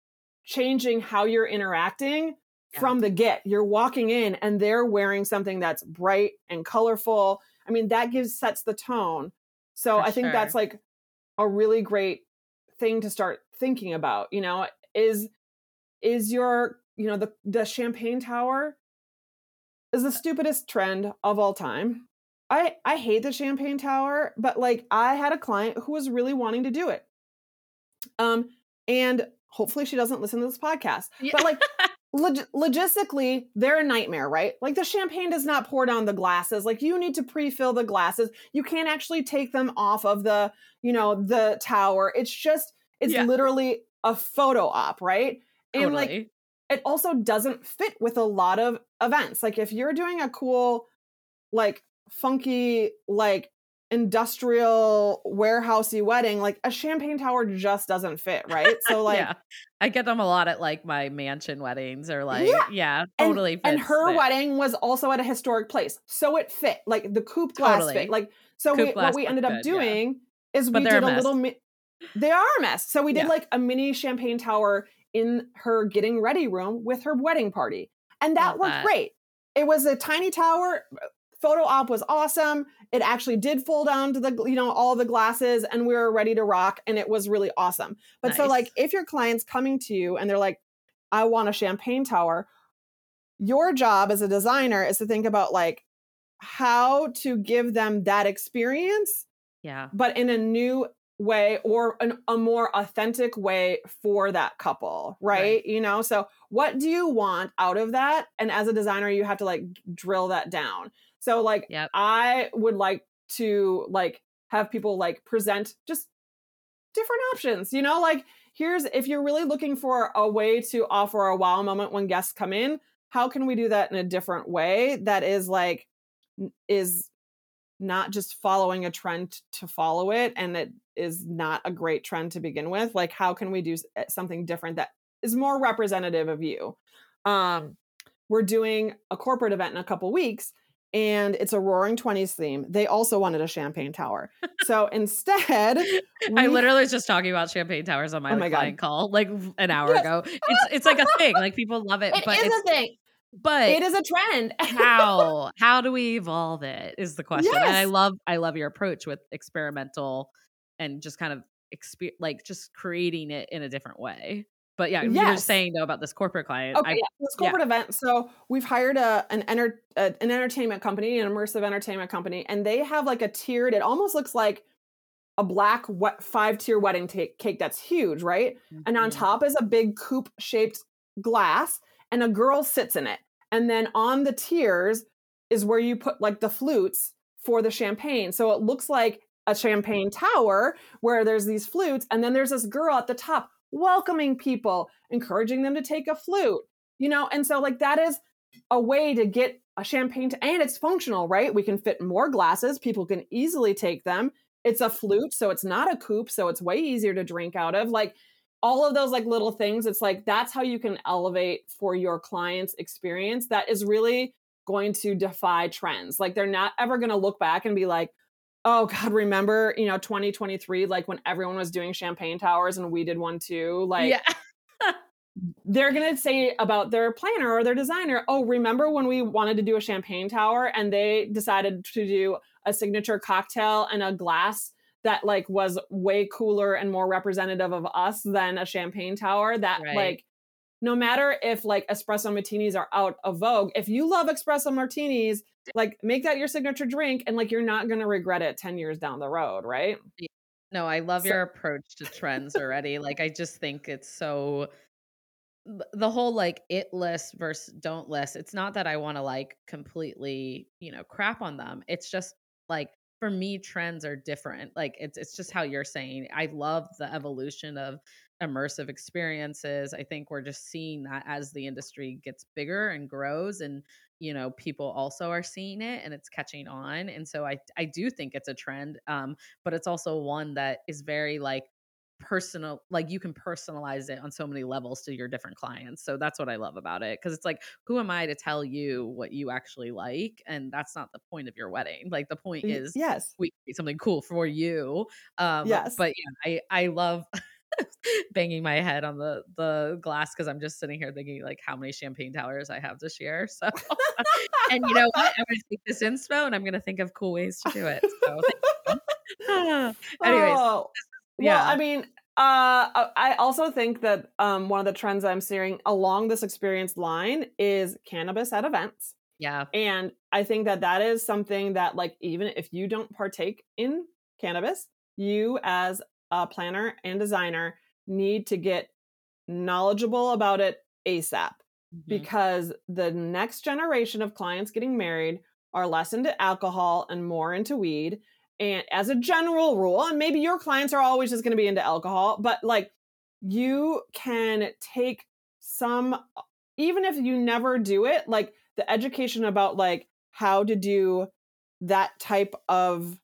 changing how you're interacting Yeah. from the get. You're walking in and they're wearing something that's bright and colorful. I mean, that gives sets the tone. So For I think that's like a really great thing to start thinking about, you know, is is your, you know, the the champagne tower is the stupidest trend of all time. I I hate the champagne tower, but like I had a client who was really wanting to do it. Um and hopefully she doesn't listen to this podcast. Yeah. But like log- logistically, they're a nightmare, right? Like the champagne does not pour down the glasses. Like you need to pre-fill the glasses. You can't actually take them off of the, you know, the tower. It's just, it's Yeah. literally a photo op, right? And like it also doesn't fit with a lot of events. Like if you're doing a cool, like funky, like industrial warehousey wedding, like a champagne tower just doesn't fit, right? So like yeah, I get them a lot at like my mansion weddings or like Yeah. yeah, and, totally. and fits her wedding was also at a historic place so it fit like the coupe glass Totally. fit like so we, what we ended up good, yeah. doing is But we did a a little mi- they are a mess so we did Yeah. like a mini champagne tower in her getting ready room with her wedding party and that Love worked that. great it was a tiny tower photo op was awesome it actually did fold down to the you know all the glasses and we were ready to rock and it was really awesome. But so like if your client's coming to you and they're like i want a champagne tower your job as a designer is to think about like how to give them that experience Yeah, but in a new way or an, a more authentic way for that couple right? Right. you know so what do you want out of that? And as a designer you have to like drill that down so like Yep. i would like to like have people like present just different options you know like here's if you're really looking for a way to offer a wow moment when guests come in how can we do that in a different way that is like is not just following a trend to follow it and it is not a great trend to begin with like how can we do eh, something different that is more representative of you um we're doing a corporate event in a couple weeks and it's a roaring 20s theme they also wanted a champagne tower so instead I literally was just talking about champagne towers on my, Oh my God. call like an hour Yes. ago. It's it's like a thing. Like people love it, it but is it's, a thing but it is a trend how how do we evolve it is the question. And I love I love your approach with experimental and just kind of exper- like just creating it in a different way. But yeah, you were saying though about this corporate client. Okay, I, yeah, this yeah. corporate event. So we've hired a an enter a, an entertainment company, an immersive entertainment company, and they have like a tiered. It almost looks like a black what five tier wedding cake that's huge, right? And on Mhm. top is a big coupe shaped glass, and a girl sits in it. And then on the tiers is where you put like the flutes for the champagne. So it looks like a champagne tower where there's these flutes, and then there's this girl at the top welcoming people, encouraging them to take a flute, you know? And so, like, that is a way to get a champagne, to, and it's functional, right? We can fit more glasses, people can easily take them. It's a flute, so it's not a coupe, so it's way easier to drink out of. Like, all of those like little things it's like that's how you can elevate for your client's experience that is really going to defy trends like they're not ever going to look back and be like oh god remember you know 2023 like when everyone was doing champagne towers and we did one too like yeah. they're going to say about their planner or their designer oh remember when we wanted to do a champagne tower and they decided to do a signature cocktail and a glass that like was way cooler and more representative of us than a champagne tower that Right. like no matter if like espresso martinis are out of vogue if you love espresso martinis like make that your signature drink and like you're not going to regret it 10 years down the road right No, I love So- your approach to trends already. like I just think it's so the whole like it list versus don't list. It's not that I want to like completely, you know, crap on them. It's just like for me trends are different. Like it's it's just how you're saying. I love the evolution of immersive experiences. I think we're just seeing that as the industry gets bigger and grows and you know people also are seeing it and it's catching on and so i i do think it's a trend um but it's also one that is very like personal like you can personalize it on so many levels to your different clients so that's what i love about it because it's like who am i to tell you what you actually like and that's not the point of your wedding like the point is yes we something cool for you um yes but yeah i i love banging my head on the the glass because I'm just sitting here thinking like how many champagne towers I have this year. So, and you know what? I'm going to take this inspo and I'm going to think of cool ways to do it. So, anyways, oh, yeah. Well, I mean, uh, I also think that um, one of the trends I'm seeing along this experience line is cannabis at events. Yeah. And I think that that is something that, like, even if you don't partake in cannabis, you as a planner and designer need to get knowledgeable about it ASAP mm-hmm. because the next generation of clients getting married are less into alcohol and more into weed. And as a general rule, and maybe your clients are always just going to be into alcohol, but like you can take some, even if you never do it, like the education about like how to do that type of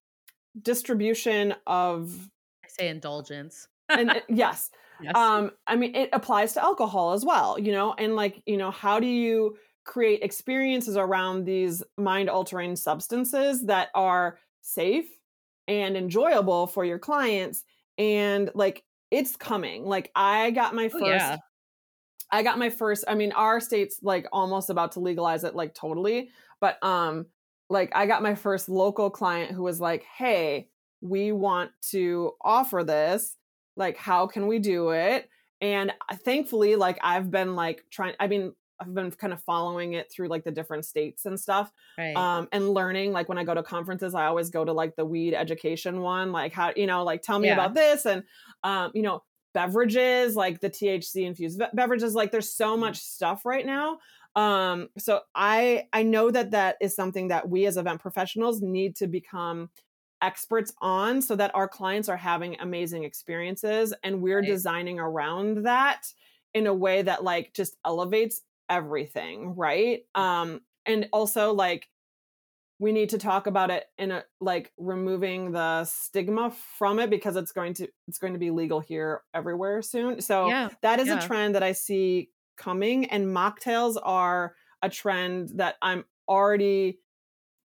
distribution of say indulgence. and uh, yes. yes. Um, I mean, it applies to alcohol as well, you know, and like, you know, how do you create experiences around these mind altering substances that are safe and enjoyable for your clients? And like, it's coming. Like, I got my first. Oh, yeah. I got my first I mean our state's like almost about to legalize it like totally but um like I got my first local client who was like hey we want to offer this like how can we do it and thankfully like i've been like trying i mean i've been kind of following it through like the different states and stuff right. um and learning like when i go to conferences i always go to like the weed education one like how you know like tell me yeah. about this and um you know beverages like the thc infused beverages like there's so mm-hmm. much stuff right now um so i i know that that is something that we as event professionals need to become experts on so that our clients are having amazing experiences and we're right. designing around that in a way that like just elevates everything right um and also like we need to talk about it in a like removing the stigma from it because it's going to it's going to be legal here everywhere soon so yeah, that is yeah. a trend that i see coming and mocktails are a trend that i'm already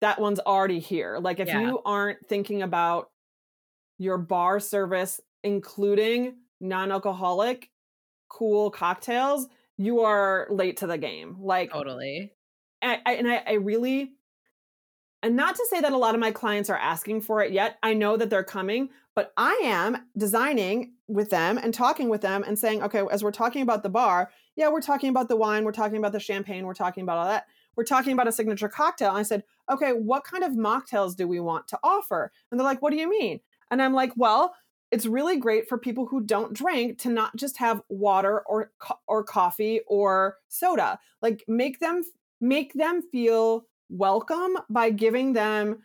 that one's already here. Like if yeah. you aren't thinking about your bar service including non-alcoholic cool cocktails, you are late to the game. Like totally. I, I, and I, I really and not to say that a lot of my clients are asking for it yet. I know that they're coming, but I am designing with them and talking with them and saying, okay, as we're talking about the bar, yeah, we're talking about the wine, we're talking about the champagne, we're talking about all that we're talking about a signature cocktail. And I said, okay, what kind of mocktails do we want to offer? And they're like, what do you mean? And I'm like, well, it's really great for people who don't drink to not just have water or or coffee or soda. Like make them make them feel welcome by giving them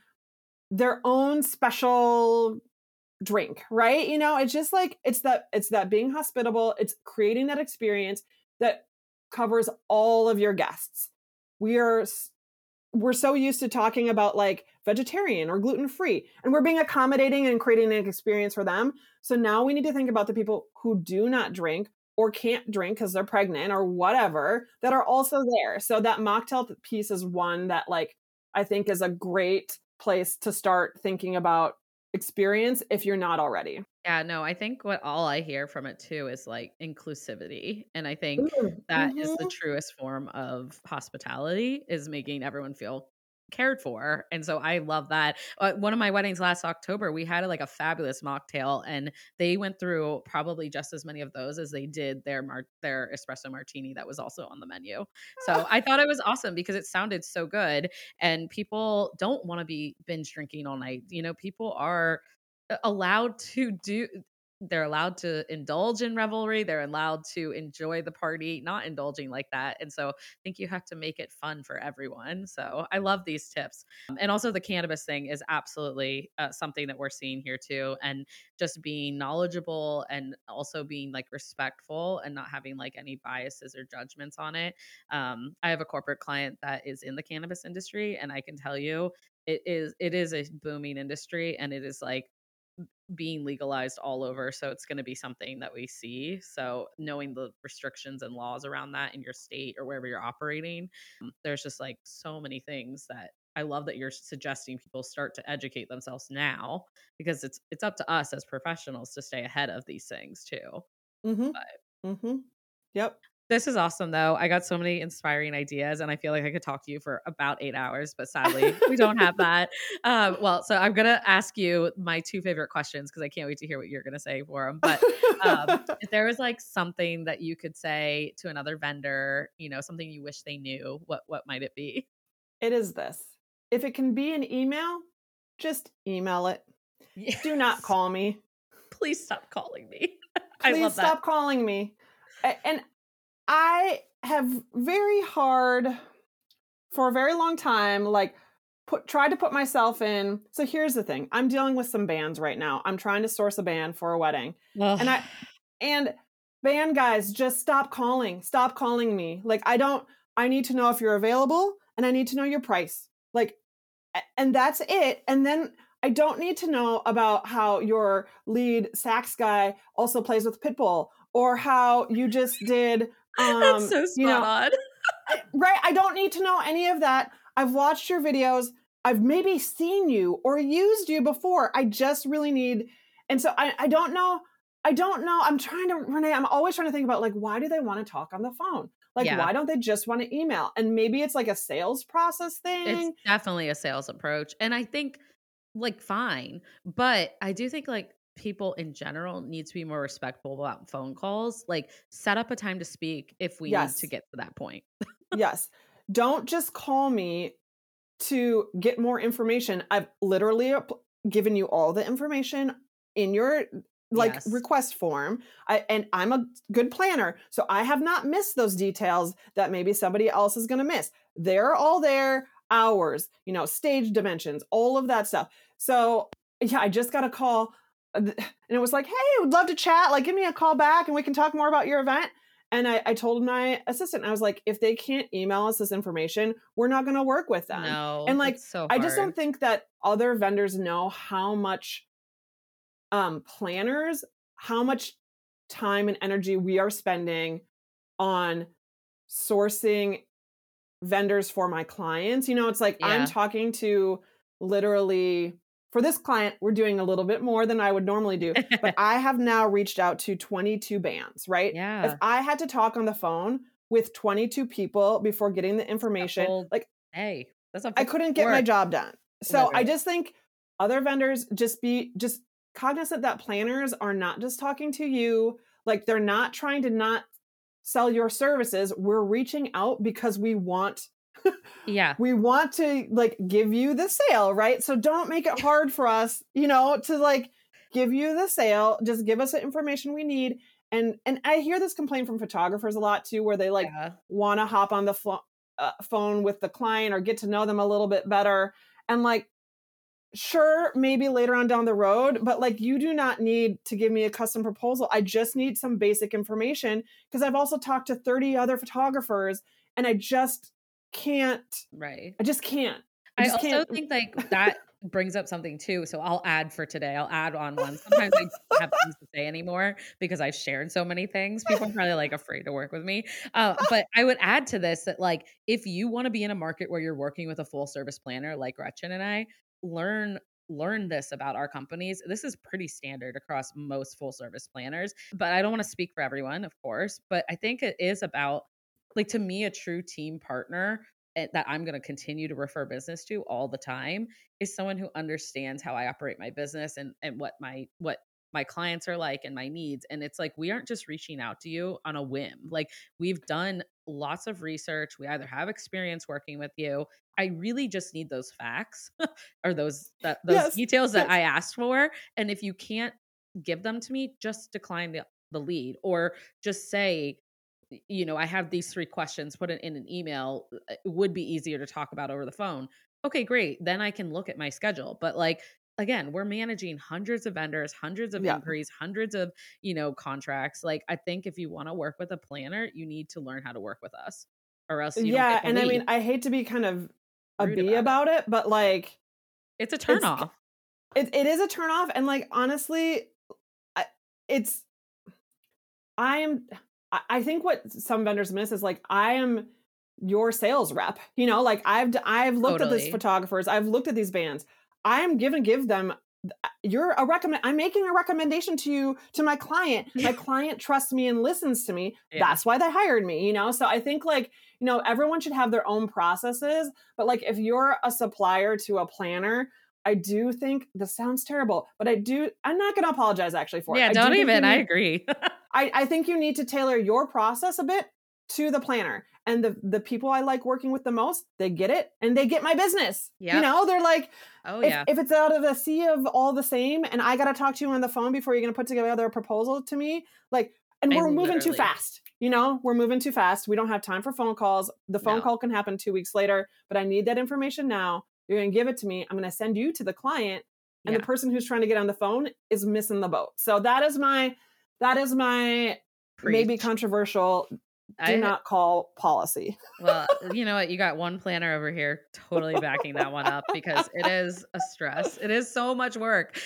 their own special drink, right? You know, it's just like it's that it's that being hospitable, it's creating that experience that covers all of your guests we are we're so used to talking about like vegetarian or gluten free and we're being accommodating and creating an experience for them. So now we need to think about the people who do not drink or can't drink because they're pregnant or whatever that are also there. So that mocktail piece is one that like i think is a great place to start thinking about experience if you're not already yeah, no, I think what all I hear from it too is like inclusivity. And I think mm, that mm-hmm. is the mm-hmm. truest form of hospitality is making everyone feel cared for. And so I love that. Uh, one of my weddings last October, we had like a fabulous mocktail and they went through probably just as many of those as they did their mar- their espresso martini that was also on the menu. So I thought it was awesome because it sounded so good and people don't want to be binge drinking all night. You know, people are allowed to do they're allowed to indulge in revelry they're allowed to enjoy the party not indulging like that and so i think you have to make it fun for everyone so i love these tips um, and also the cannabis thing is absolutely uh, something that we're seeing here too and just being knowledgeable and also being like respectful and not having like any biases or judgments on it um, i have a corporate client that is in the cannabis industry and i can tell you it is it is a booming industry and it is like being legalized all over. So it's going to be something that we see. So knowing the restrictions and laws around that in your state or wherever you're operating, um, there's just like so many things that I love that you're suggesting people start to educate themselves now because it's it's up to us as professionals to stay ahead of these things too. Mm-hmm. But, mm-hmm. Yep. This is awesome, though. I got so many inspiring ideas, and I feel like I could talk to you for about eight hours, but sadly, we don't have that. Um, well, so I'm going to ask you my two favorite questions because I can't wait to hear what you're going to say for them. But um, if there was like something that you could say to another vendor, you know, something you wish they knew, what what might it be? It is this. If it can be an email, just email it. Yes. Do not call me. Please stop calling me. Please stop calling me. And I have very hard for a very long time, like put tried to put myself in. So here's the thing. I'm dealing with some bands right now. I'm trying to source a band for a wedding. Ugh. And I and band guys, just stop calling. Stop calling me. Like I don't I need to know if you're available and I need to know your price. Like and that's it. And then I don't need to know about how your lead sax guy also plays with Pitbull or how you just did um, That's so spot you know, on. right. I don't need to know any of that. I've watched your videos. I've maybe seen you or used you before. I just really need, and so I, I don't know. I don't know. I'm trying to, Renee, I'm always trying to think about like, why do they want to talk on the phone? Like, yeah. why don't they just want to email? And maybe it's like a sales process thing. It's definitely a sales approach. And I think, like, fine. But I do think, like, people in general need to be more respectful about phone calls. Like set up a time to speak if we yes. need to get to that point. yes. Don't just call me to get more information. I've literally given you all the information in your like yes. request form. I and I'm a good planner, so I have not missed those details that maybe somebody else is going to miss. They're all there, hours, you know, stage dimensions, all of that stuff. So, yeah, I just got a call and it was like, hey, would love to chat. Like, give me a call back and we can talk more about your event. And I, I told my assistant, I was like, if they can't email us this information, we're not going to work with them. No, and like, so I just don't think that other vendors know how much um, planners, how much time and energy we are spending on sourcing vendors for my clients. You know, it's like yeah. I'm talking to literally for this client, we're doing a little bit more than I would normally do. but I have now reached out to 22 bands, right? Yeah. If I had to talk on the phone with 22 people before getting the information, whole, like, hey, that's I couldn't get my job done. So. I just think other vendors just be just cognizant that planners are not just talking to you, like they're not trying to not sell your services. We're reaching out because we want yeah. We want to like give you the sale right? So don't make it hard for us you know to like give you the sale. Just give us the information we need. And and i hear this complaint from photographers a lot too where they like yeah. want to hop on the flo- uh, phone with the client or get to know them a little bit better. And like sure maybe later on down the road but like you do not need to give me a custom proposal. I just need some basic information because i've also talked to 30 other photographers and i just can't. Right. I just can't. I, I just also can't. think like that brings up something too. So I'll add for today. I'll add on one. Sometimes I don't have things to say anymore because I've shared so many things. People are probably like afraid to work with me. Uh, but I would add to this that like if you want to be in a market where you're working with a full service planner like Gretchen and I, learn learn this about our companies. This is pretty standard across most full service planners, but I don't want to speak for everyone, of course, but I think it is about like to me a true team partner eh, that I'm going to continue to refer business to all the time is someone who understands how I operate my business and and what my what my clients are like and my needs and it's like we aren't just reaching out to you on a whim like we've done lots of research we either have experience working with you i really just need those facts or those that, those yes. details that yes. i asked for and if you can't give them to me, just decline the, the lead or just say, you know, I have these three questions, put it in an email. Uh, it would be easier to talk about over the phone. Okay, great. Then I can look at my schedule. But like, again, we're managing hundreds of vendors, hundreds of Yeah. inquiries, hundreds of, you know, contracts. Like, I think if you want to work with a planner, you need to learn how to work with us or else you yeah, and I mean, I hate to be kind of a bee about it. about it, but like it's a turn off. it, it is a turn off and like honestly I, it's i am I- i think what some vendors miss is like i am your sales rep you know like i've i've looked at these photographers i've looked at these bands i'm gonna give them you're a recommend i'm making a recommendation to you to my client my client trusts me and listens to me Yeah. that's why they hired me you know so i think like you know everyone should have their own processes but like if you're a supplier to a planner I do think this sounds terrible, but I do. I'm not going to apologize actually for it. Yeah, I do don't even. I agree. I, I think you need to tailor your process a bit to the planner. And the the people I like working with the most, they get it and they get my business. You know, they're like, oh if, yeah. if it's out of the sea of all the same, and I got to talk to you on the phone before you're going to put together a proposal to me, like, and we're moving too fast. You know, we're moving too fast. We don't have time for phone calls. The phone No. call can happen two weeks later, but I need that information now. You're going to give it to me. I'm going to send you to the client, and Yeah. the person who's trying to get on the phone is missing the boat. So that is my that is my maybe controversial. Do I- not call policy. well, you know what? You got one planner over here totally backing that one up because it is a stress. It is so much work.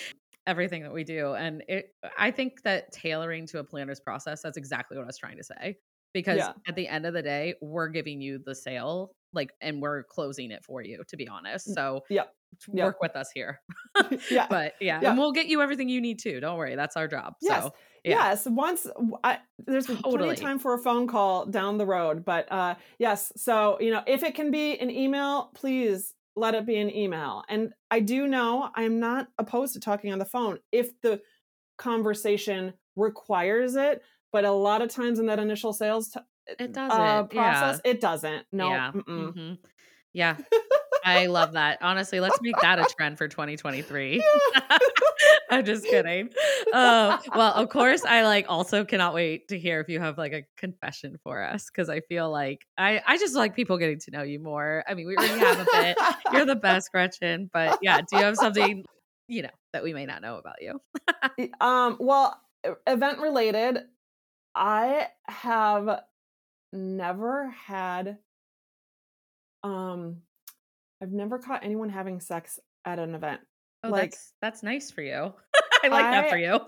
Everything that we do. And it I think that tailoring to a planner's process, that's exactly what I was trying to say. Because Yeah. at the end of the day, we're giving you the sale, like, and we're closing it for you, to be honest. Mm, so Yep. Yep. work with us here. yeah. But yeah, Yeah. and we'll get you everything you need too. Don't worry. That's our job. Yes. So yeah. Yes, once I, there's plenty Totally. of time for a phone call down the road, but uh, yes. So you know, if it can be an email, please let it be an email. And I do know I'm not opposed to talking on the phone if the conversation requires it. But a lot of times in that initial sales t- it doesn't. uh, yeah. process, it doesn't. No. Yeah. mm-mm. mhm. Yeah. I love that. Honestly, let's make that a trend for 2023. I'm just kidding. Um, well, of course, I like also cannot wait to hear if you have like a confession for us because I feel like I I just like people getting to know you more. I mean, we already have a bit. You're the best, Gretchen. But yeah, do you have something you know that we may not know about you? um well event related i have never had um i've never caught anyone having sex at an event Oh, Like- that's that's nice for you. I like that for you.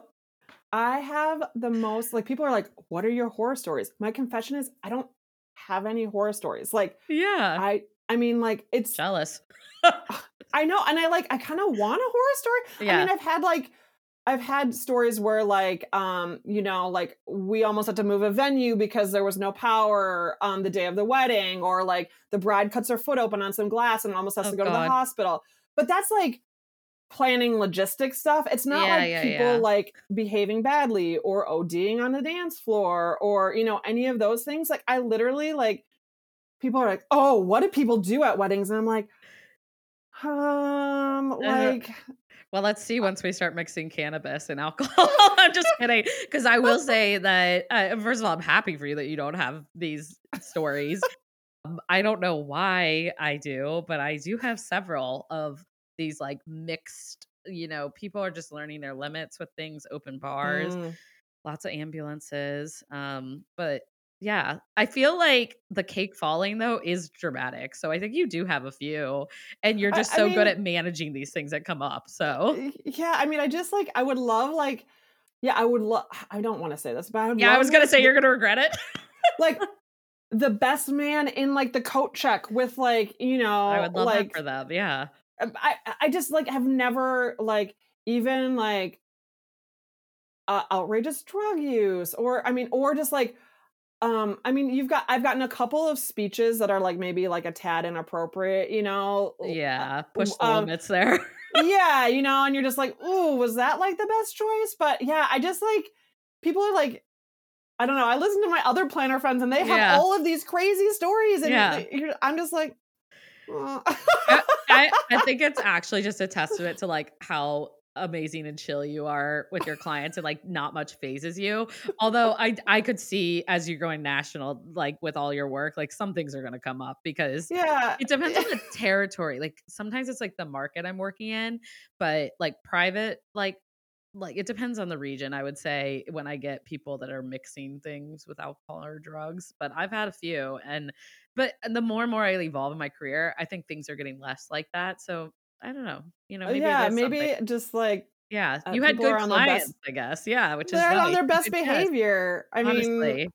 i have the most like people are like what are your horror stories my confession is i don't have any horror stories like Yeah. i i mean like it's Jealous. I know, and I like I kind of want a horror story. Yeah. I mean, I've had like I've had stories where like um, you know, like we almost had to move a venue because there was no power on the day of the wedding, or like the bride cuts her foot open on some glass and almost has Oh, to go to the hospital. But that's like planning logistics stuff. It's not Yeah, like yeah, people yeah. like behaving badly or ODing on the dance floor or you know any of those things. Like I literally like people are like, "Oh, what do people do at weddings?" And I'm like, um, like Well, let's see once we start mixing cannabis and alcohol. I'm just kidding. Because I will say that, uh, first of all, I'm happy for you that you don't have these stories. Um, I don't know why I do, but I do have several of these like mixed, you know, people are just learning their limits with things, open bars, mm, lots of ambulances. Um, but yeah, I feel like the cake falling though is dramatic. So I think you do have a few, and you're just I so good mean- at managing these things that come up. So yeah, I mean, I just like I would love like yeah, I would love. I don't want to say this, but I yeah, I was gonna say the- you're gonna regret it. like the best man in like the coat check with like you know I would love like that for them. Yeah. I I just like have never like even like uh, outrageous drug use or I mean or just like um I mean you've got I've gotten a couple of speeches that are like maybe like a tad inappropriate you know Yeah. Push the um, limits there. yeah you know and you're just like ooh was that like the best choice but yeah I just like people are like I don't know I listen to my other planner friends and they have Yeah. all of these crazy stories and Yeah. you're, I'm just like uh. I, I think it's actually just a testament to like how amazing and chill you are with your clients and like not much fazes you. Although I I could see as you're going national, like with all your work, like some things are gonna come up because yeah, it depends on the territory. Like sometimes it's like the market I'm working in, but like private, like like it depends on the region i would say when i get people that are mixing things with alcohol or drugs but i've had a few and but the more and more i evolve in my career i think things are getting less like that so i don't know you know uh, maybe yeah maybe something. just like yeah uh, you had good clients i guess yeah which is they're nice. on their best behavior i Honestly.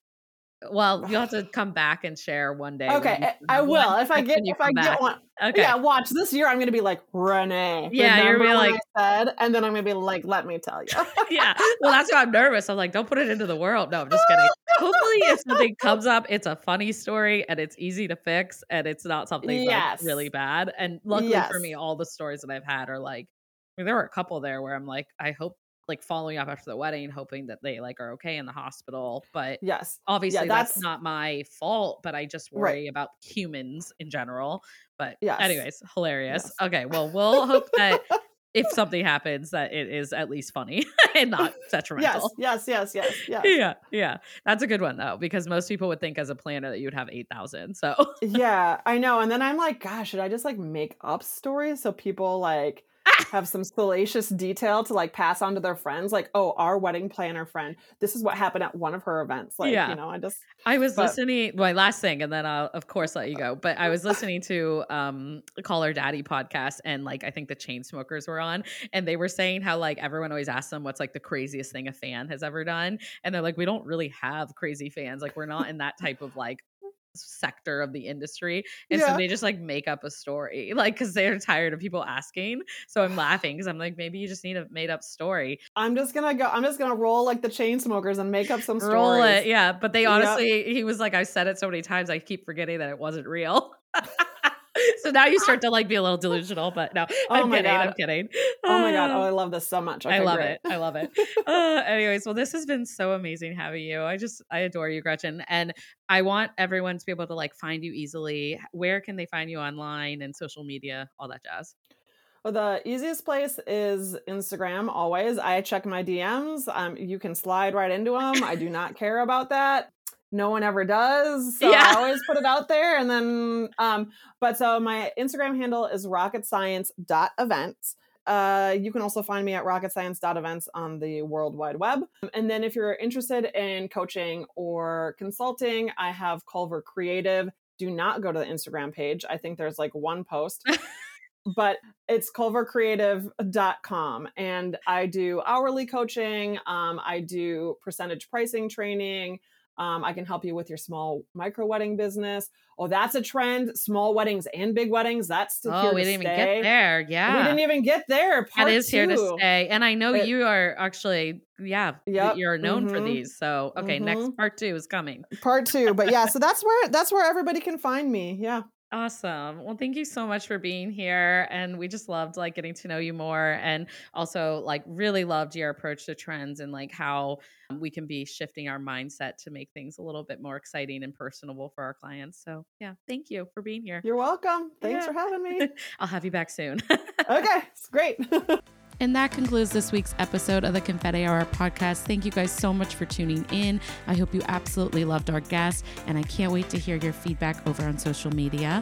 Well, you'll have to come back and share one day. Okay, eh, I will. If I get if I back. get one. Okay. Yeah, watch this year. I'm gonna be like Renee. Yeah, you're gonna be like said, and then I'm gonna be like, let me tell you. yeah. Well, that's why I'm nervous. I'm like, don't put it into the world. No, I'm just kidding. Hopefully, if something comes up, it's a funny story and it's easy to fix, and it's not something yes. really bad. And luckily yes. for me, all the stories that I've had are like. I mean, there were a couple there where I'm like, I hope like following up after the wedding, hoping that they like are okay in the hospital. But yes, obviously yeah, that's, that's, not my fault. But I just worry right. about humans in general. But yeah, anyways, hilarious. Yes. Okay, well, we'll hope that if something happens, that it is at least funny and not detrimental. Yes, yes, yes, yes, yes. Yeah, yeah. That's a good one though, because most people would think as a planner that you would have eight thousand. So yeah, I know. And then I'm like, gosh, should I just like make up stories so people like have some salacious detail to like pass on to their friends like oh our wedding planner friend this is what happened at one of her events like yeah. you know i just i was but, listening my last thing and then i'll of course let you go but i was listening to um call her daddy podcast and like i think the Chainsmokers were on and they were saying how like everyone always asks them what's like the craziest thing a fan has ever done and they're like we don't really have crazy fans like we're not in that type of like sector of the industry. And yeah. so they just like make up a story, like, because they're tired of people asking. So I'm laughing because I'm like, maybe you just need a made up story. I'm just gonna go, I'm just gonna roll like the Chainsmokers and make up some stories. Roll it. Yeah. But they honestly, yep. he was like, I said it so many times, I keep forgetting that it wasn't real. so now you start to like be a little delusional, but no, oh I'm kidding. God. I'm kidding. Oh my god! Oh, I love this so much. Okay, I love great. it. I love it. uh, anyways, well, this has been so amazing having you. I just I adore you, Gretchen, and I want everyone to be able to like find you easily. Where can they find you online and social media, all that jazz? Well, the easiest place is Instagram. Always, I check my DMs. Um, you can slide right into them. I do not care about that no one ever does. So yeah. I always put it out there. And then, um, but so my Instagram handle is rocketscience.events. Uh, you can also find me at rocketscience.events on the World Wide Web. And then if you're interested in coaching or consulting, I have Culver Creative. Do not go to the Instagram page. I think there's like one post. but it's culvercreative.com and i do hourly coaching um, i do percentage pricing training um, I can help you with your small micro wedding business. Oh, that's a trend. Small weddings and big weddings. That's still oh, here we didn't stay. even get there. Yeah, we didn't even get there. Part that is two. here to stay. And I know it, you are actually, yeah, yep. you're known mm-hmm. for these. So okay, mm-hmm. next part two is coming. Part two, but yeah, so that's where that's where everybody can find me. Yeah. Awesome. Well, thank you so much for being here. And we just loved like getting to know you more and also like really loved your approach to trends and like how um, we can be shifting our mindset to make things a little bit more exciting and personable for our clients. So, yeah, thank you for being here. You're welcome. Thanks yeah. for having me. I'll have you back soon. okay, it's great. And that concludes this week's episode of the Confetti Hour podcast. Thank you guys so much for tuning in. I hope you absolutely loved our guest, and I can't wait to hear your feedback over on social media.